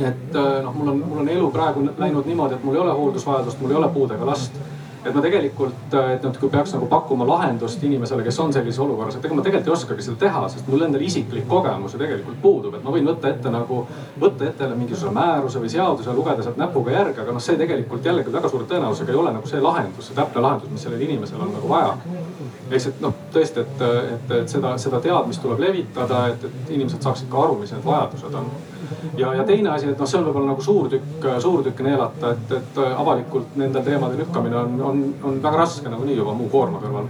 et äh, noh, mul on, mul on elu praegu läinud niimoodi, et mul ei ole hooldusvajadust, mul ei ole puudega last et ma tegelikult, et noh, kui peaks nagu pakkuma lahendust inimesele, kes on sellises olukorras, et ega ma tegelikult ei oskagi seda teha, sest mul endal isiklik kogemus ju tegelikult puudub, et ma võin võtta ette nagu, võtta ette jälle mingisuguse määruse või seaduse lugeda sealt näpuga järge, aga noh, see tegelikult jällegi väga suure tõenäosusega ei ole nagu see lahendus, see täpne lahendus, mis sellel inimesel on nagu vaja. Et noh, tõesti, et, et, et seda, seda teadmist tuleb levitada, et, et inimesed saaksid ka aru, mis need vajadused on ja, ja teine asi, et noh, see on võib-olla nagu suur tükk, suur tükk neelata, et, et avalikult nendel teemadel lükkamine on, on, on väga raske nagunii juba muu koorma kõrval.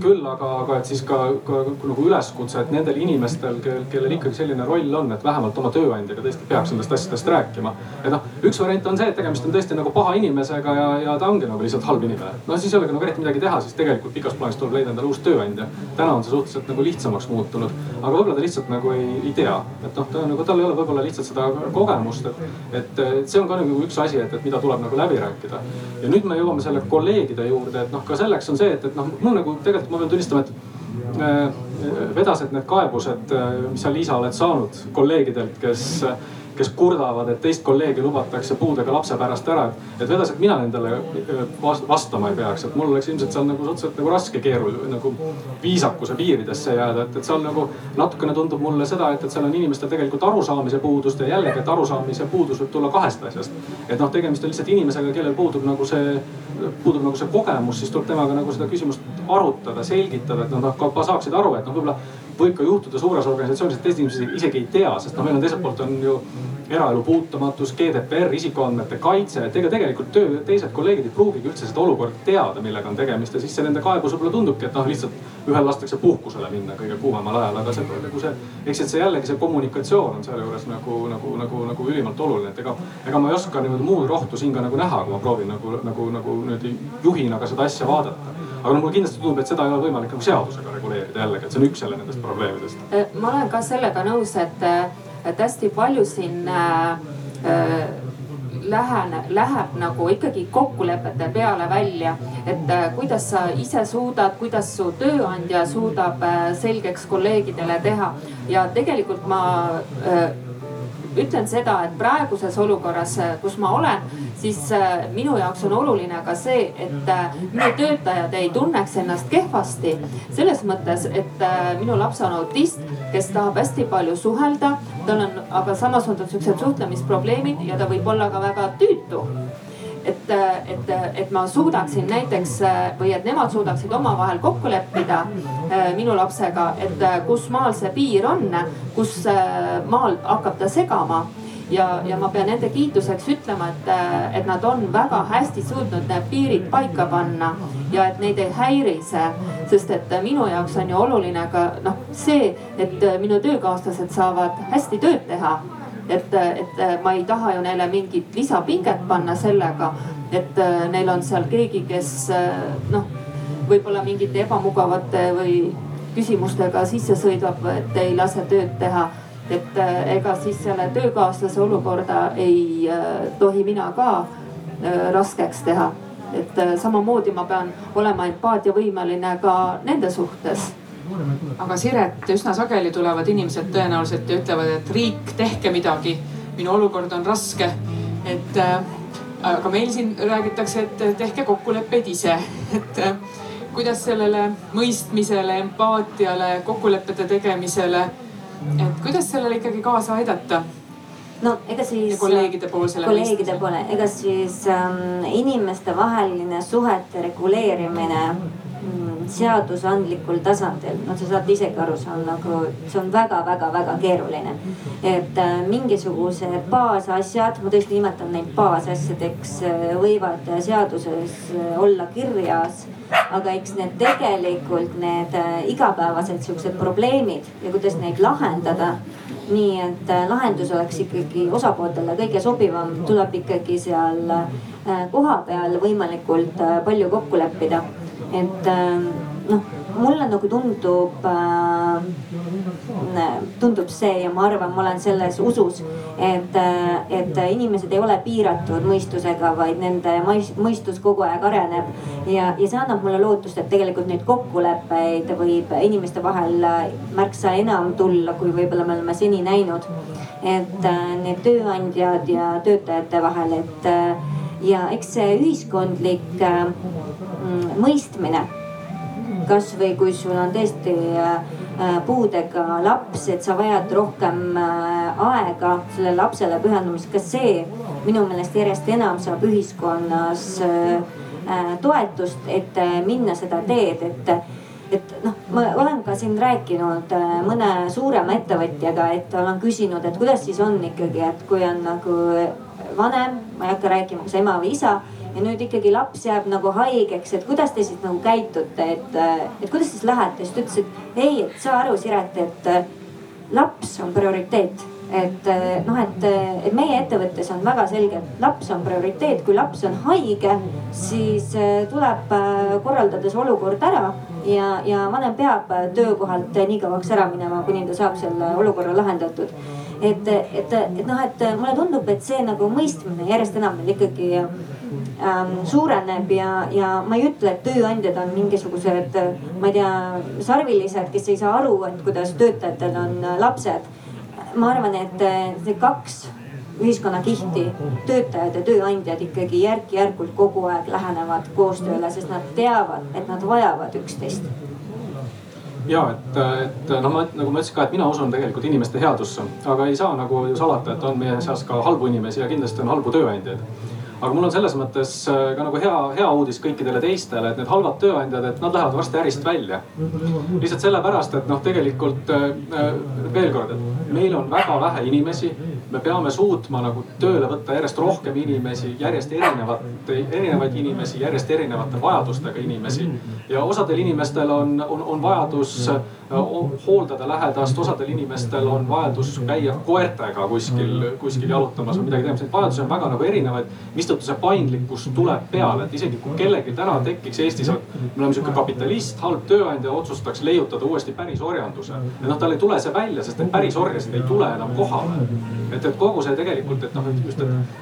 Küll aga, aga et siis ka, ka nagu üleskutse, et nendel inimestel, kellel, kellel ikkagi selline roll on, et vähemalt oma tööandjaga tõesti peaks nendest asjadest rääkima. et noh, üks variant on see, et tegemist on tõesti nagu paha inimesega ja, ja ta ongi nagu lihtsalt halb inimene. no siis ei olegi nagu eriti midagi teha, siis tegelikult pikas plaanis tuleb leida endale uus tööandja. täna on see suhteliselt nagu lihtsamaks muutunud, aga võib-olla ta lihtsalt nagu ei, ei tea, et noh, ta nagu tal ei ole võib-olla lihtsalt seda kogemust, et, et, et see on ka nagu üks asi, et, et mida tuleb nagu läbi rääkida. ja nüüd me jõuame selle kolleegide juurde, et noh, ka selleks on see, et, et noh, mul nagu tegelikult ma pean tunnistama, et äh, vedasid need kaebused, äh, mis sa, Liisa, oled saanud kolleegidelt, kes kes kurdavad, et teist kolleegi lubatakse puudega lapse pärast ära. et vedas, et mina nendele vastama ei peaks, et mul oleks ilmselt seal nagu suhteliselt nagu raske keeruline nagu viisakuse piiridesse jääda, et, et seal nagu natukene tundub mulle seda, et, et seal on inimestel tegelikult arusaamise puudust ja jällegi, et arusaamise puudus võib tulla kahest asjast. et noh, tegemist on lihtsalt inimesega, kellel puudub nagu see, puudub nagu see kogemus, siis tuleb temaga nagu seda küsimust arutada, selgitada, et nad ka saaksid aru, et noh, võib-olla võib ka juhtuda suures organisatsioonis, et teised inimesed isegi ei tea, sest noh, meil on teiselt poolt on ju eraelu puutumatus, GDPR, isikuandmete kaitse, et ega tegelikult töö, teised kolleegid ei pruugigi üldse seda olukorda teada, millega on tegemist ja siis see nende kaebus võib-olla tundubki, et noh, lihtsalt ühel lastakse puhkusele minna kõige kuumemal ajal, aga see nagu see, eks et see jällegi see kommunikatsioon on sealjuures nagu, nagu, nagu, nagu ülimalt oluline, et ega, ega ma ei oska niimoodi muud rohtu siin ka nagu näha, kui ma proovin nagu, nagu, nagu niimoodi juhina ka seda asja vaadata aga no mulle kindlasti tundub, et seda ei ole võimalik nagu seadusega reguleerida jällegi, et see on üks jälle nendest probleemidest. Äh, ma olen ka sellega nõus, et, et hästi palju siin äh, äh lähen, läheb nagu ikkagi kokkulepete peale välja. et äh, kuidas sa ise suudad, kuidas su tööandja suudab äh, selgeks kolleegidele teha ja tegelikult ma ütlen seda, et praeguses olukorras, kus ma olen, siis äh, minu jaoks on oluline ka see, et äh, minu töötajad ei tunneks ennast kehvasti. selles mõttes, et äh, minu laps on autist, kes tahab hästi palju suhelda, tal on, aga samas on tal siuksed suhtlemisprobleemid ja ta võib olla ka väga tüütu et, et, et ma suudaksin näiteks või et nemad suudaksid omavahel kokku leppida äh, minu lapsega, et äh, kus maal see piir on, kus äh, maal hakkab ta segama ja, ja ma pean nende kiituseks ütlema, et, et nad on väga hästi suutnud need piirid paika panna ja et neid ei häiri see. sest et minu jaoks on ju oluline ka noh, see, et minu töökaaslased saavad hästi tööd teha et, et ma ei taha ju neile mingit lisapinget panna sellega, et äh, neil on seal keegi, kes äh, noh, võib-olla mingite ebamugavate või küsimustega sisse sõidab, et ei lase tööd teha. et äh, ega siis selle töökaaslase olukorda ei tohi mina ka raskeks teha. et samamoodi ma pean olema empaatiavõimeline ka nende suhtes aga Siret, üsna sageli tulevad inimesed tõenäoliselt ja ütlevad, et riik, tehke midagi. minu olukord on raske. et äh, aga meil siin räägitakse, et tehke kokkuleppeid ise, et äh, kuidas sellele mõistmisele, empaatiale, kokkulepete tegemisele, et kuidas sellele ikkagi kaasa aidata? no ega siis. kolleegide poolsele. kolleegide poole, ega siis ähm, inimeste vaheline suhete reguleerimine seadusandlikul tasandil, noh, sa saad isegi aru, see on nagu, see on väga-väga-väga keeruline. et äh, mingisugused baasasjad, ma tõesti nimetan neid baasasjadeks, äh, võivad seaduses äh, olla kirjas. aga eks need tegelikult need igapäevased siuksed probleemid ja kuidas neid lahendada nii et lahendus oleks ikkagi osapooltele kõige sobivam, tuleb ikkagi seal kohapeal võimalikult palju kokku leppida et ähm, noh, mulle nagu tundub äh,, tundub see ja ma arvan, ma olen selles usus, et, äh, et inimesed ei ole piiratud mõistusega, vaid nende mõistus kogu aeg areneb. ja, ja see annab mulle lootust, et tegelikult neid kokkuleppeid võib inimeste vahel märksa enam tulla, kui võib-olla me oleme seni näinud. et äh, need tööandjad ja töötajate vahel, et äh, ja eks see ühiskondlik äh, mõistmine, kasvõi kui sul on tõesti äh, puudega laps, et sa vajad rohkem äh, aega sellele lapsele pühendumiseks, ka see minu meelest järjest enam saab ühiskonnas toetust, et minna seda teed, et et noh, ma olen ka siin rääkinud mõne suurema ettevõtjaga, et olen küsinud, et kuidas siis on ikkagi, et kui on nagu vanem, ma ei hakka rääkima, kas ema või isa ja nüüd ikkagi laps jääb nagu haigeks, et kuidas te siis nagu käitute, et, et kuidas siis lähete, siis ta ütles, et ei, et saa aru, Siret, et laps on prioriteet. Et noh, et, et meie ettevõttes on väga selge, et laps on prioriteet, kui laps on haige, siis tuleb korraldada see olukord ära ja, ja vanem peab töökohalt nii kauaks ära minema, kuni ta saab selle olukorra lahendatud. Et, et, et noh, et mulle tundub, et see nagu mõistmine järjest enam meil ikkagi ähm, suureneb ja, ja ma ei ütle, et tööandjad on mingisugused, ma ei tea, sarvilised, kes ei saa aru, et kuidas töötajatel on lapsed. Ma arvan, et need kaks ühiskonnakihti, töötajad ja tööandjad ikkagi järk-järgult kogu aeg lähenevad koostööle, sest nad teavad, et nad vajavad üksteist ja et, et noh, ma nagu ma ütlesin ka, et mina usun tegelikult inimeste headusse, aga ei saa nagu ju salata, et on meie seas ka halbu inimesi ja kindlasti on halbu tööandjaid aga mul on selles mõttes äh, ka nagu hea, hea uudis kõikidele teistele, et need halvad tööandjad, et nad lähevad varsti ärist välja. lihtsalt sellepärast, et noh, tegelikult äh, äh, veel kord, et meil on väga vähe inimesi me peame suutma nagu tööle võtta järjest rohkem inimesi, järjest erinevat, erinevaid inimesi, järjest erinevate vajadustega inimesi. ja osadel inimestel on, on, on vajadus hooldada lähedast, osadel inimestel on vajadus käia koertega kuskil, kuskil jalutamas või midagi tegemas. Neid vajadusi on väga nagu erinevaid, mistõttu see paindlikkus tuleb peale, et isegi kui kellelgi täna tekiks Eestis, me oleme sihuke kapitalist, halb tööandja otsustaks leiutada uuesti pärisorjanduse. et noh, tal ei tule see välja, sest neid pärisorjasid ei tule enam kohale. et, et kogu see tegelikult, et noh, et just,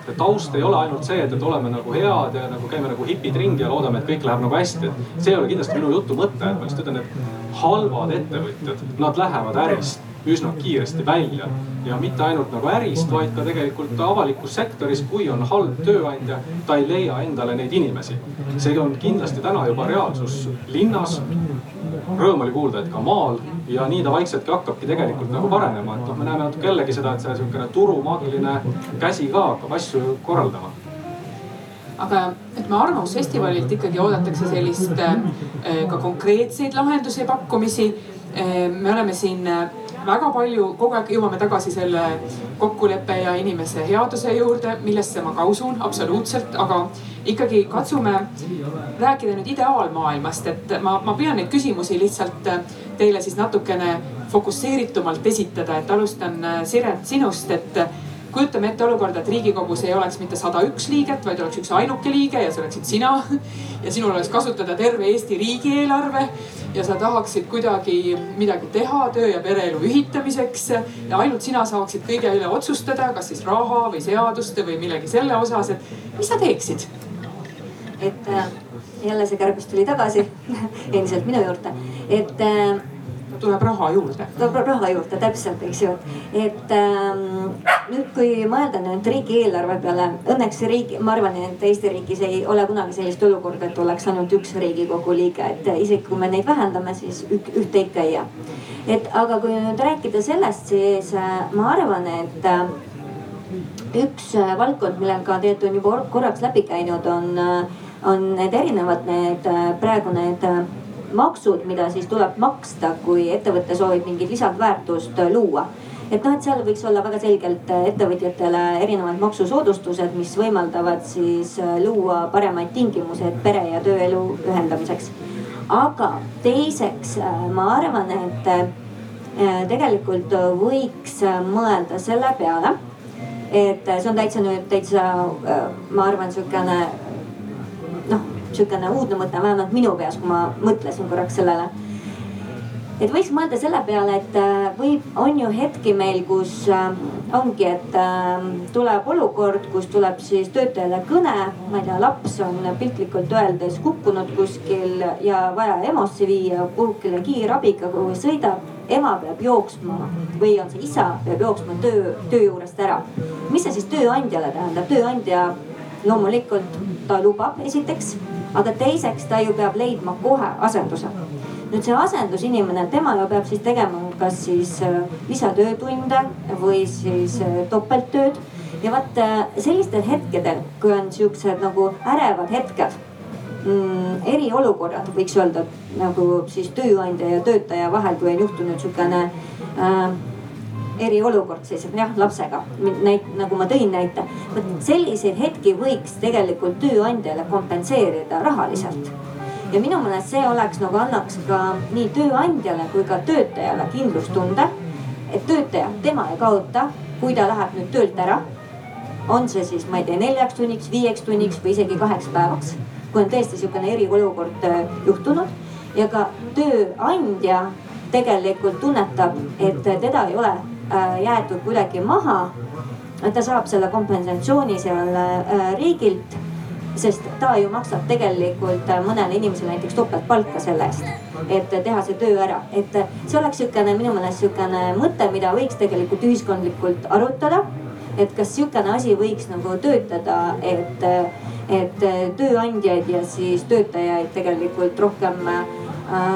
et taust ei ole ainult see, et, et oleme nagu head ja nagu käime nagu hipid ringi ja loodame, et kõik läheb nagu hästi. et see ei ole kindlasti minu jutu mõte, et ma lihtsalt ütlen, et halvad ettevõtjad, nad lähevad ärist üsna kiiresti välja. Ja mitte ainult nagu ärist, vaid ka tegelikult avalikus sektoris, kui on halb tööandja, ta ei leia endale neid inimesi. see on kindlasti täna juba reaalsus linnas. Rõõm oli kuulda, et ka maal. Ja nii ta vaikseltki hakkabki tegelikult nagu paranema, et noh, me näeme natuke jällegi seda, et see sihukene turumaagiline käsi ka hakkab asju korraldama aga et me Arvamusfestivalilt ikkagi oodatakse sellist äh, ka konkreetseid lahendusi ja pakkumisi. Äh, me oleme siin äh, väga palju, kogu aeg jõuame tagasi selle kokkuleppe ja inimese headuse juurde, millesse ma ka usun absoluutselt, aga ikkagi katsume rääkida nüüd ideaalmaailmast, et ma, ma püüan neid küsimusi lihtsalt teile siis natukene fokusseeritumalt esitada, et alustan Siret sinust, et kujutame ette olukorda, et riigikogus ei oleks mitte sada üks liiget, vaid oleks üks ainuke liige ja see oleksid sina. ja sinul oleks kasutada terve Eesti riigieelarve ja sa tahaksid kuidagi midagi teha töö ja pereelu ühitamiseks. ja ainult sina saaksid kõige üle otsustada, kas siis raha või seaduste või millegi selle osas, et mis sa teeksid? et äh, jälle see kärbis tuli tagasi endiselt minu juurde, et äh, tuleb raha juurde. tuleb raha juurde, täpselt, eks ju. et ähm, nüüd, kui mõelda nüüd riigieelarve peale, õnneks riik, ma arvan, et Eesti riigis ei ole kunagi sellist olukorda, et oleks ainult üks riigikogu liige, et isegi kui me neid vähendame, siis ühte ikka ei jää. et aga kui nüüd rääkida sellest, siis äh, ma arvan, et äh, üks äh, valdkond, millega tegelikult on juba korraks läbi käinud, on, on need erinevad need praegu need maksud, mida siis tuleb maksta, kui ettevõte soovib mingit lisandväärtust luua et noh, et seal võiks olla väga selgelt ettevõtjatele erinevad maksusoodustused, mis võimaldavad siis luua paremaid tingimusi pere ja tööelu ühendamiseks. aga teiseks ma arvan, et äh, tegelikult võiks mõelda selle peale, et see on täitsa nüüd täitsa, äh, ma arvan, sihukene noh sihukene uudne mõte, vähemalt minu peas, kui ma mõtlesin korraks sellele. et võiks mõelda selle peale, et äh, võib, on ju hetki meil, kus äh, ongi, et äh, tuleb olukord, kus tuleb siis töötajale kõne, ma ei tea, laps on piltlikult öeldes kukkunud kuskil ja vaja EMO-sse viia, kuhugile kiirabiga, kuhu sõidab ema peab jooksma või on see isa peab jooksma töö, töö juurest ära. mis see siis tööandjale tähendab, tööandja loomulikult ta lubab esiteks aga teiseks ta ju peab leidma kohe asenduse. nüüd see asendusinimene, tema ju peab siis tegema kas siis äh, lisatöötunde või siis äh, topelttööd. ja vot äh, sellistel hetkedel, kui on siuksed nagu ärevad hetked mm, eriolukorrad, võiks öelda nagu siis tööandja ja töötaja vahel, kui on juhtunud sihukene äh, eriolukord siis jah lapsega, näit-, nagu ma tõin näite. vot selliseid hetki võiks tegelikult tööandjale kompenseerida rahaliselt ja minu meelest see oleks nagu annaks ka nii tööandjale kui ka töötajale kindlustunde. et töötaja, tema ei kaota, kui ta läheb nüüd töölt ära. on see siis, ma ei tea, neljaks tunniks, viieks tunniks või isegi kaheks päevaks. kui on tõesti sihukene eriolukord äh, juhtunud ja ka tööandja tegelikult tunnetab, et teda ei ole jäetud kuidagi maha. ta saab selle kompensatsiooni seal äh, riigilt, sest ta ju maksab tegelikult äh, mõnele inimesele näiteks topeltpalka selle eest, et teha see töö ära. et see oleks sihukene minu meelest sihukene mõte, mida võiks tegelikult ühiskondlikult arutada. et kas sihukene asi võiks nagu töötada, et, et tööandjaid ja siis töötajaid tegelikult rohkem Äh,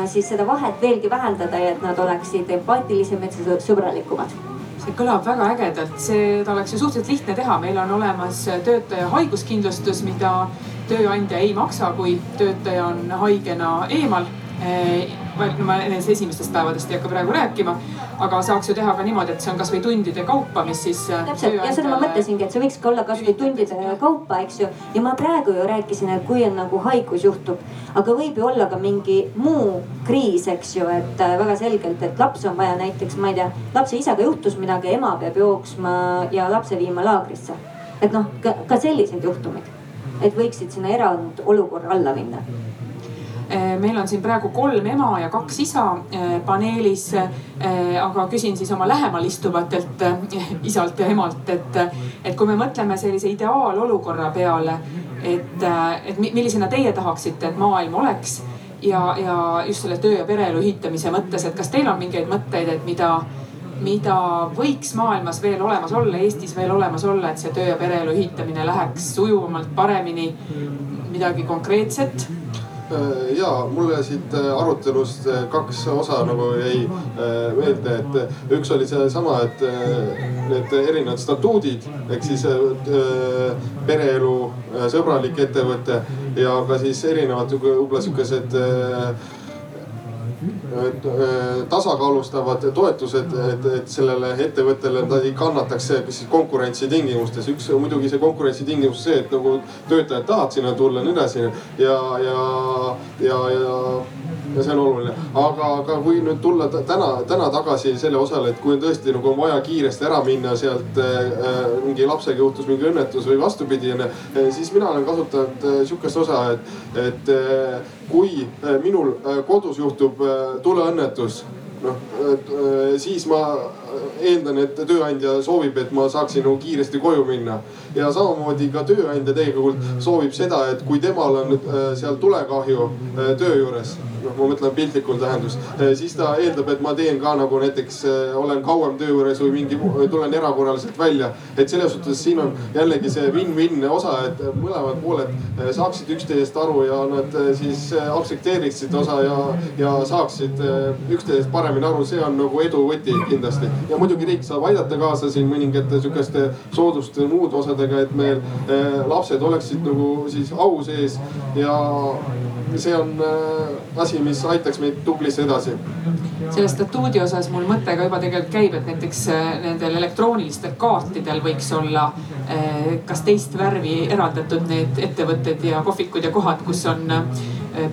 siis seda vahet veelgi vähendada ja et nad oleksid empaatilisemad ja sõbralikumad. See kõlab väga ägedalt, seda oleks ju suhteliselt lihtne teha, meil on olemas töötaja haiguskindlustus, mida tööandja ei maksa, kui töötaja on haigena eemal. Äh, ma nendest esimestest päevadest ei hakka praegu rääkima. aga saaks ju teha ka niimoodi, et see on kasvõi tundide kaupa, mis siis. Äh, täpselt ja seda ma mõtlesingi, et see võiks ka olla kasvõi tundide kaupa, eks ju. ja ma praegu ju rääkisin, et kui on nagu haigus juhtub, aga võib ju olla ka mingi muu kriis, eks ju, et äh, väga selgelt, et laps on vaja näiteks, ma ei tea, lapse isaga juhtus midagi, ema peab jooksma ja lapse viima laagrisse. et noh, ka sellised juhtumid, et võiksid sinna erandolukorra alla minna meil on siin praegu kolm ema ja kaks isa eh, paneelis. Eh, aga küsin siis oma lähemal istuvatelt isalt ja emalt, et, et kui me mõtleme sellise ideaalolukorra peale, et, et millisena teie tahaksite, et maailm oleks ja, ja just selle töö ja pereelu ühitamise mõttes, et kas teil on mingeid mõtteid, et mida, mida võiks maailmas veel olemas olla, Eestis veel olemas olla, et see töö ja pereelu ühitamine läheks sujuvamalt, paremini, midagi konkreetset ja mulle siit äh, arutelust äh, kaks osa nagu jäi meelde, et üks oli seesama, et need erinevad statuudid ehk siis pereelu sõbralik ettevõte ja ka siis erinevad võib-olla sihukesed Äh, tasakaalustavad toetused, et, et sellele ettevõttele ta ei kannataks siis konkurentsi tingimustes. üks muidugi see konkurentsi tingimus see, et nagu töötajad tahavad sinna tulla ja nii edasi ja, ja, ja, ja ja see on oluline. aga, aga kui nüüd tulla täna, täna tagasi selle osale, et kui tõesti nagu on vaja kiiresti ära minna sealt äh, mingi lapsega juhtus mingi õnnetus või vastupidi, siis mina olen kasutanud äh, sihukest osa, et, et äh, kui äh, minul äh, kodus juhtub äh, tuleõnnetus noh, siis ma eeldan, et tööandja soovib, et ma saaksin nagu kiiresti koju minna. ja samamoodi ka tööandja tegelikult soovib seda, et kui temal on seal tulekahju töö juures noh, ma mõtlen piltlikul tähendust, eh, siis ta eeldab, et ma teen ka nagu näiteks olen kauem töö juures või mingi, tulen erakorraliselt välja. et selles suhtes siin on jällegi see win-win osa, et mõlemad pooled saaksid üksteisest aru ja nad siis aktsepteeriksid osa ja, ja saaksid üksteisest paremini aru, see on nagu edu võti kindlasti. Ja muidugi riik saab aidata kaasa siin mõningate sihukeste sooduste muude osadega, et meil lapsed oleksid nagu siis au sees ja see on asi asi, mis aitaks meid tublisse edasi. selle statuudi osas mul mõte ka juba tegelikult käib, et näiteks äh, nendel elektroonilistel kaartidel võiks olla kas teist värvi eraldatud need ettevõtted ja kohvikud ja kohad, kus on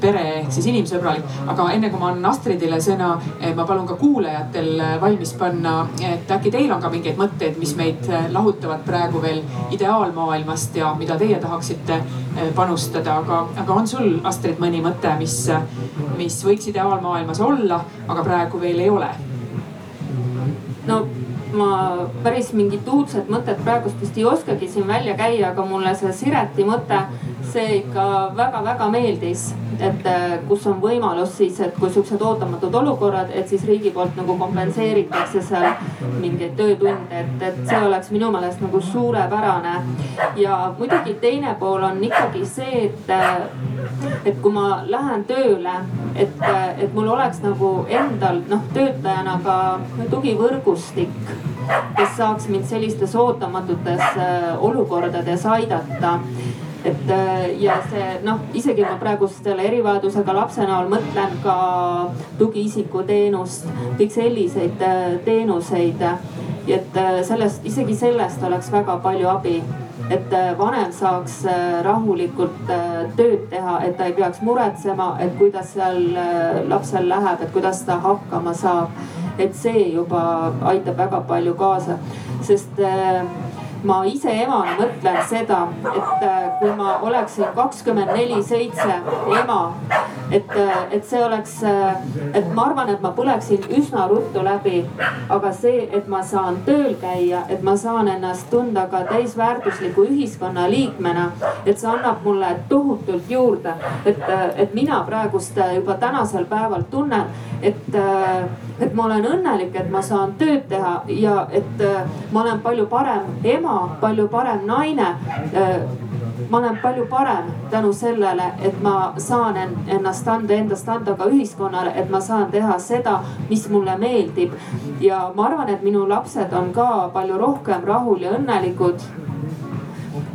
pere ehk siis inimsõbralik. aga enne kui ma annan Astridile sõna, ma palun ka kuulajatel valmis panna, et äkki teil on ka mingeid mõtteid, mis meid lahutavad praegu veel ideaalmaailmast ja mida teie tahaksite panustada, aga, aga on sul, Astrid, mõni mõte, mis, mis võiks ideaalmaailmas olla, aga praegu veel ei ole? no ma päris mingit uudset mõtet praegust vist ei oskagi siin välja käia, aga mulle see Sireti mõte, see ikka väga-väga meeldis. et äh, kus on võimalus siis, et kui siuksed ootamatud olukorrad, et siis riigi poolt nagu kompenseeritakse seal mingeid töötunde, et, et see oleks minu meelest nagu suurepärane. ja muidugi teine pool on ikkagi see, et äh, et kui ma lähen tööle, et, et mul oleks nagu endal noh, töötajana ka tugivõrgustik, kes saaks mind sellistes ootamatutes äh, olukordades aidata et äh, ja see noh, isegi ma praegu selle erivajadusega lapse näol mõtlen ka tugiisiku teenust, kõik selliseid äh, teenuseid. Et sellest, isegi sellest oleks väga palju abi. Et vanem saaks rahulikult tööd teha, et ta ei peaks muretsema, et kuidas seal lapsel läheb, et kuidas ta hakkama saab. et see juba aitab väga palju kaasa, sest ma ise emana mõtlen seda, et äh, kui ma oleksin kakskümmend neli seitse ema, et, äh, et see oleks, äh, et ma arvan, et ma põleksin üsna ruttu läbi. aga see, et ma saan tööl käia, et ma saan ennast tunda ka täisväärtusliku ühiskonnaliikmena, et see annab mulle tohutult juurde. et, et mina praegust juba tänasel päeval tunnen, et, et ma olen õnnelik, et ma saan tööd teha ja et ma olen palju parem ema palju parem naine äh, ma olen palju parem tänu sellele, et ma saan ennast anda, endast anda ka ühiskonnale, et ma saan teha seda, mis mulle meeldib. ja ma arvan, et minu lapsed on ka palju rohkem rahul ja õnnelikud.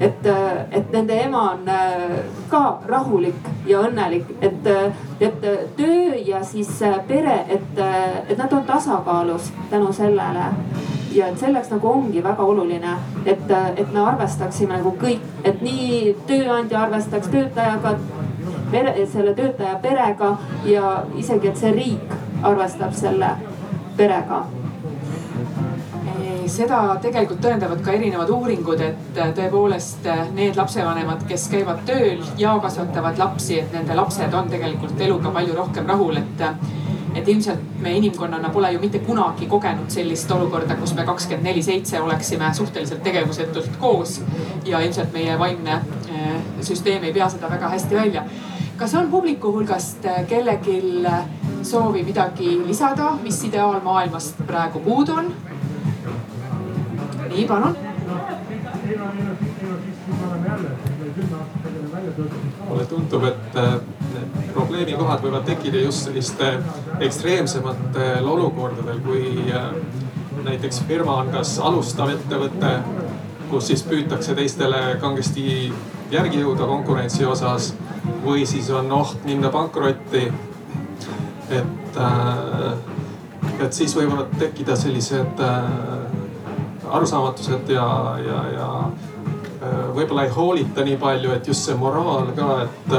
et, et nende ema on äh, ka rahulik ja õnnelik, et, et töö ja siis pere, et, et nad on tasakaalus tänu sellele ja et selleks nagu ongi väga oluline, et, et me arvestaksime nagu kõik, et nii tööandja arvestaks töötajaga, pere, selle töötaja perega ja isegi, et see riik arvestab selle perega. Seda tegelikult tõendavad ka erinevad uuringud, et tõepoolest need lapsevanemad, kes käivad tööl ja kasvatavad lapsi, et nende lapsed on tegelikult eluga palju rohkem rahul, et et ilmselt me inimkonnana pole ju mitte kunagi kogenud sellist olukorda, kus me kakskümmend neli seitse oleksime suhteliselt tegevusetult koos. ja ilmselt meie vaimne eh, süsteem ei pea seda väga hästi välja. kas on publiku hulgast eh, kellelgi soovi midagi lisada, mis ideaalmaailmast praegu puudu on? nii, palun mulle tundub, et äh, probleemikohad võivad tekkida just selliste ekstreemsematel olukordadel, kui äh, näiteks firma on kas alustav ettevõte, kus siis püütakse teistele kangesti järgi jõuda konkurentsi osas või siis on oht minna pankrotti. et, äh, et siis võivad tekkida sellised arusaamatused ja, ja, ja võib-olla ei hoolita nii palju, et just see moraal ka, et,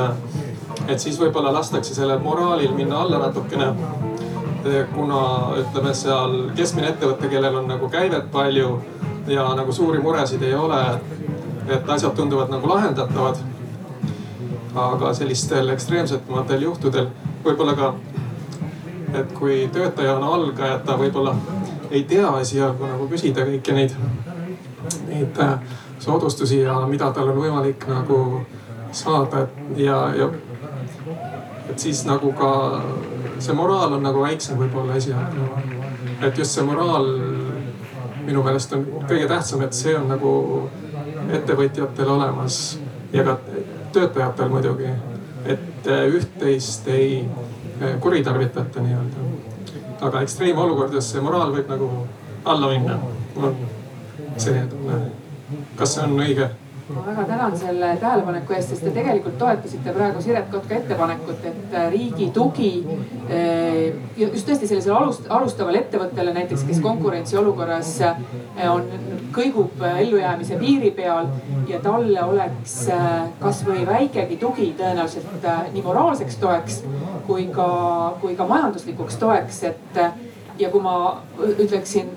et siis võib-olla lastakse sellel moraalil minna alla natukene. kuna ütleme seal keskmine ettevõte, kellel on nagu käivet palju ja nagu suuri muresid ei ole, et asjad tunduvad nagu lahendatavad. aga sellistel ekstreemsematel juhtudel võib-olla ka, et kui töötaja on algaja, ta võib-olla ei tea esialgu nagu küsida kõiki neid, neid äh, soodustusi ja mida tal on võimalik nagu saada ja, ja et siis nagu ka see moraal on nagu väiksem võib-olla esialgu. et just see moraal minu meelest on kõige tähtsam, et see on nagu ettevõtjatel olemas ja ka töötajatel muidugi. et üht-teist ei kuritarvitata nii-öelda. aga ekstreemolukordades see moraal võib nagu alla minna. on selline tunne kas see on õige? ma väga tänan selle tähelepaneku eest, sest te tegelikult toetasite praegu Siret Kotka ettepanekut, et äh, riigi tugi äh, just tõesti sellisele alust, alustavale ettevõttele näiteks, kes konkurentsiolukorras äh, on, kõigub ellujäämise piiri peal ja talle oleks kasvõi väikegi tugi tõenäoliselt nii moraalseks toeks kui ka, kui ka majanduslikuks toeks, et ja kui ma ütleksin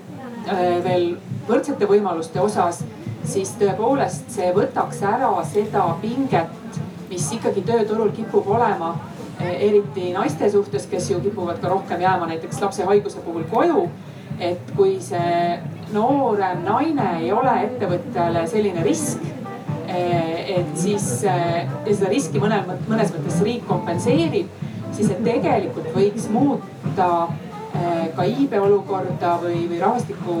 veel võrdsete võimaluste osas siis tõepoolest see võtaks ära seda pinget, mis ikkagi tööturul kipub olema. eriti naiste suhtes, kes ju kipuvad ka rohkem jääma näiteks lapse haiguse puhul koju. et kui see noorem naine ei ole ettevõttele selline risk et siis ja seda riski mõnel, mõnes mõttes riik kompenseerib, siis see tegelikult võiks muuta ka iibe olukorda või, või rahvastiku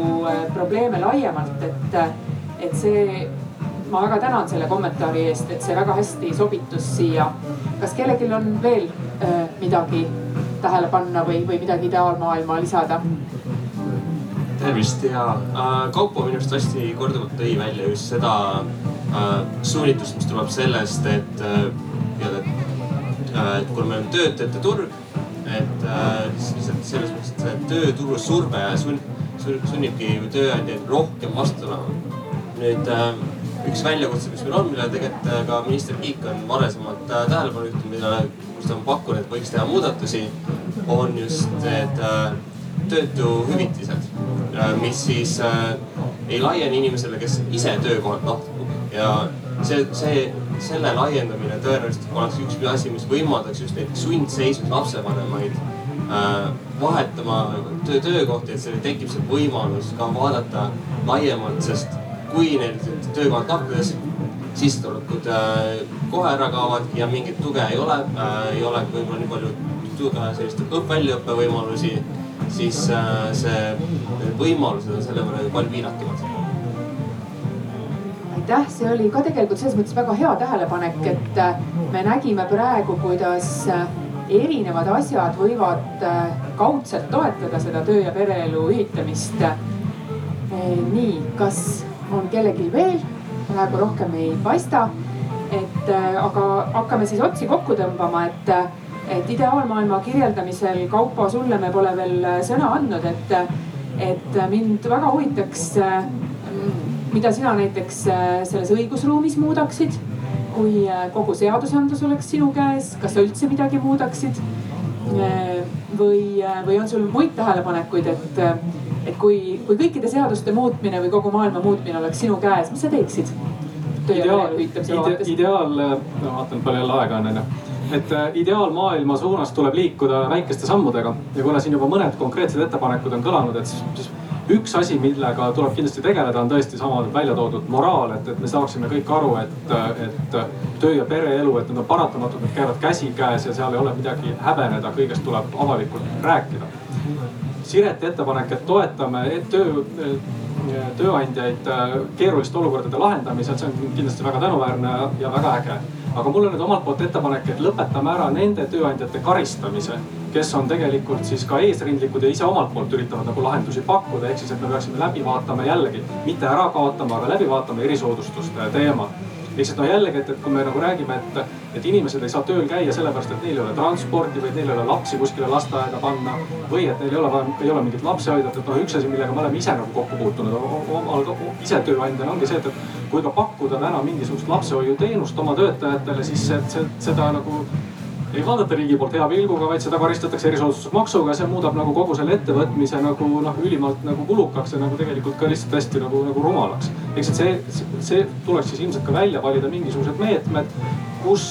probleeme laiemalt, et et see, ma väga tänan selle kommentaari eest, et see väga hästi sobitus siia. kas kellelgi on veel äh, midagi tähele panna või, või midagi ideaalmaailma lisada? tervist ja äh, Kaupo minu arust hästi korduvalt tõi välja just seda äh, suunitlust, mis tuleb sellest, et äh,, et, äh, kuna meil on töötajate turg, et äh, siis lihtsalt selles mõttes, et see tööturu surve ja sunnibki tööandjaid rohkem vastu tulema. Nüüd üks väljakutse, mis meil on, millele tegelikult ka minister Kiik on varasemalt tähelepanu juhtinud, millele, kus ta on pakkunud, et võiks teha muudatusi, on just need töötuhüvitised, mis siis ei laiene inimesele, kes ise töökohalt lahkub. Ja see, see, selle laiendamine tõenäoliselt oleks üks asi, mis võimaldaks just neid sundseisus lapsevanemaid äh, vahetama töö, töökohti, et seal tekib see võimalus ka vaadata laiemalt, sest kui neil töökohalt lahkudes sissetulekud äh, kohe ära kaovad ja mingit tuge ei ole äh,, ei ole võib-olla nii palju tuge, sellist väljaõppe võimalusi, siis äh, see, võimalused on selle võrra ju palju piiratumad aitäh, see oli ka tegelikult selles mõttes väga hea tähelepanek, et me nägime praegu, kuidas erinevad asjad võivad kaudselt toetada seda töö ja pereelu ühitamist. nii, kas on kellelgi veel? praegu rohkem ei paista. et aga hakkame siis otsi kokku tõmbama, et, et ideaalmaailma kirjeldamisel, Kaupo, sulle me pole veel sõna andnud, et, et mind väga huvitaks mida sina näiteks äh, selles õigusruumis muudaksid? kui äh, kogu seadusandlus oleks sinu käes, kas sa üldse midagi muudaksid? Äh, või, või on sul muid tähelepanekuid, et, et kui, kui kõikide seaduste muutmine või kogu maailma muutmine oleks sinu käes, mis sa teeksid? ideaal, ide, ideaal, ma vaatan palju jälle aega on onju. Et ideaalmaailma suunas tuleb liikuda väikeste sammudega. Ja kuna siin juba mõned konkreetsed ettepanekud on kõlanud, et siis, siis üks asi, millega tuleb kindlasti tegeleda, on tõesti sama välja toodud moraal, et, et me saaksime kõik aru, et, et töö ja pereelu, et need on paratamatud, need käivad käsikäes ja seal ei ole midagi häbeneda, kõigest tuleb avalikult rääkida. Sireti ettepanek, et toetame et töö, tööandjaid keeruliste olukordade lahendamisel, see on kindlasti väga tänuväärne ja väga äge. aga mul on nüüd omalt poolt ettepanek, et lõpetame ära nende tööandjate karistamise kes on tegelikult siis ka eesrindlikud ja ise omalt poolt üritavad nagu lahendusi pakkuda, ehk siis, et me peaksime läbi vaatama jällegi, mitte ära kaotama, aga läbi vaatama erisoodustuste teema lihtsalt noh, jällegi, et, et kui me nagu räägime, et, et inimesed ei saa tööl käia sellepärast, et neil ei ole transporti või neil ei ole lapsi kuskile lasteaeda panna. või et neil ei ole, ei ole mingit lapsehoidjat, et noh, üks asi, millega me oleme ise nagu kokku puutunud omal ise tööandjana ongi see, et, et kui ka pakkuda täna mingisugust lapsehoiuteenust oma töötajatele, siis see, see, seda nagu ei vaadata riigi poolt hea pilguga, vaid seda karistatakse erisoodustusmaksuga. see muudab nagu kogu selle ettevõtmise nagu noh, ülimalt nagu kulukaks ja nagu tegelikult ka lihtsalt hästi nagu, nagu rumalaks. eks, et see, see tuleks siis ilmselt ka välja valida mingisugused meetmed, kus,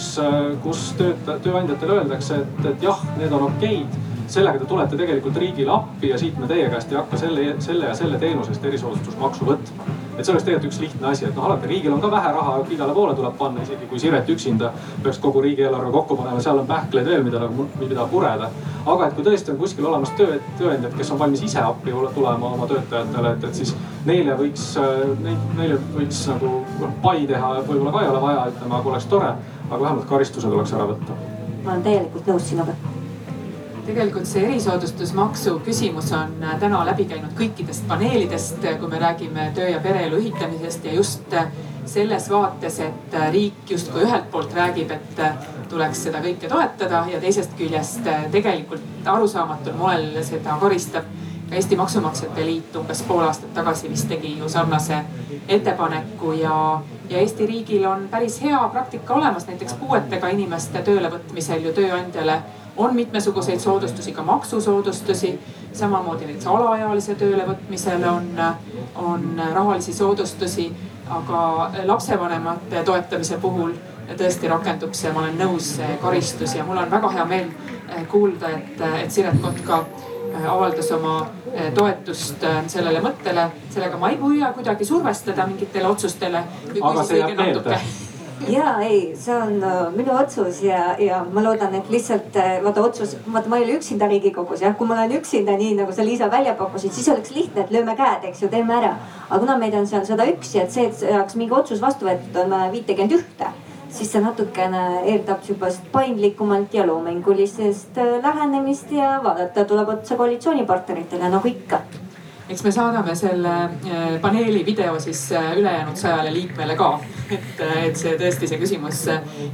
kus tööta-, tööandjatele öeldakse, et, et jah, need on okeid sellega te tulete tegelikult riigile appi ja siit me teie käest ei hakka selle, selle ja selle teenuse eest erisoodustusmaksu võtma. Et see oleks tegelikult üks lihtne asi, et noh, alati riigil on ka vähe raha, igale poole tuleb panna, isegi kui Siret üksinda peaks kogu riigieelarve kokku panema, seal on pähkleid veel, mida nagu, mida pureda. aga et kui tõesti on kuskil olemas töö, tööandjad, kes on valmis ise appi tulema oma töötajatele, et, et siis neile võiks, neid, neile võiks nagu pai teha, võib-olla ka ei ole vaja, ütleme, aga oleks tore. aga vähemalt karistused tuleks ära võtta. ma olen täielikult nõus sinuga tegelikult see erisoodustusmaksu küsimus on äh, täna läbi käinud kõikidest paneelidest, äh, kui me räägime töö ja pereelu ühitamisest ja just äh, selles vaates, et riik justkui ühelt poolt räägib, et tuleks seda kõike toetada ja teisest küljest tegelikult arusaamatul moel seda karistab. ka Eesti Maksumaksjate Liit umbes pool aastat tagasi vist tegi ju sarnase ettepaneku ja, ja Eesti riigil on päris hea praktika olemas, näiteks puuetega inimeste töölevõtmisel ju tööandjale on mitmesuguseid soodustusi, ka maksusoodustusi. samamoodi näiteks alaealise töölevõtmisel on, on rahalisi soodustusi, aga lapsevanemate toetamise puhul tõesti rakendub see, ma olen nõus, karistus ja mul on väga hea meel eh, kuulda, et, et Siret Kotka eh, avaldas oma eh, toetust sellele mõttele. sellega ma ei püüa kuidagi survestada mingitele otsustele. aga see jääb meelde ja ei, see on uh, minu otsus ja, ja ma loodan, et lihtsalt uh, vaata otsus, vaata ma ei ole üksinda riigikogus jah, kui ma olen üksinda, nii nagu sa Liisa välja pakkusid, siis oleks lihtne, et lööme käed, eks ju, teeme ära. aga kuna meid on seal sada üks ja et see, et saaks mingi otsus vastu võetud, on viitekümmet ühte siis see natukene eeldab sihukest paindlikumalt ja loomingulisest lähenemist ja vaadata tuleb otsa koalitsioonipartneritele nagu ikka eks me saadame selle äh, paneeli video siis äh, ülejäänud sajale liikmele ka. et, äh, et see tõesti, see küsimus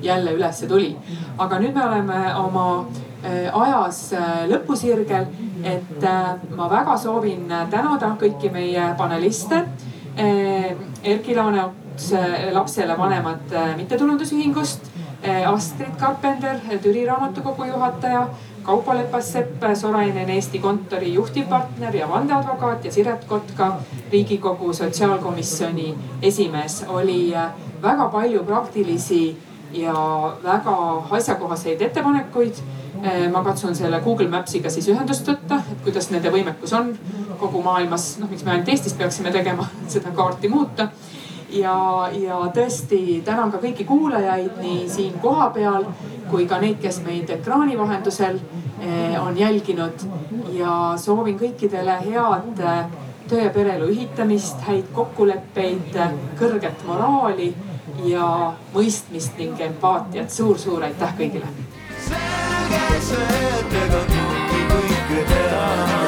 jälle ülesse tuli. aga nüüd me oleme oma ajas lõpusirgel, et ma väga soovin tänada kõiki meie paneliste. Erki Laaneots lapsele vanemad mittetulundusühingust, Astrid Karpender, Türi raamatukogu juhataja Kaupo Lepas-Sepp, Sorainen Eesti kontori juhtivpartner ja vandeadvokaat ja Siret Kotka, riigikogu sotsiaalkomisjoni esimees. oli äh, väga palju praktilisi ja väga asjakohaseid ettepanekuid. Äh, ma katsun selle Google Maps'iga siis ühendust võtta, et kuidas nende võimekus on kogu maailmas, noh, miks me ainult Eestis peaksime tegema seda kaarti muuta ja, ja tõesti tänan ka kõiki kuulajaid nii siin kohapeal kui ka neid, kes meid ekraani vahendusel eh, on jälginud ja soovin kõikidele head eh, töö ja pereelu ühitamist, häid kokkuleppeid, eh, kõrget moraali ja mõistmist ning empaatiat suur,. suur-suur aitäh kõigile. selge see, et ega kõike teha.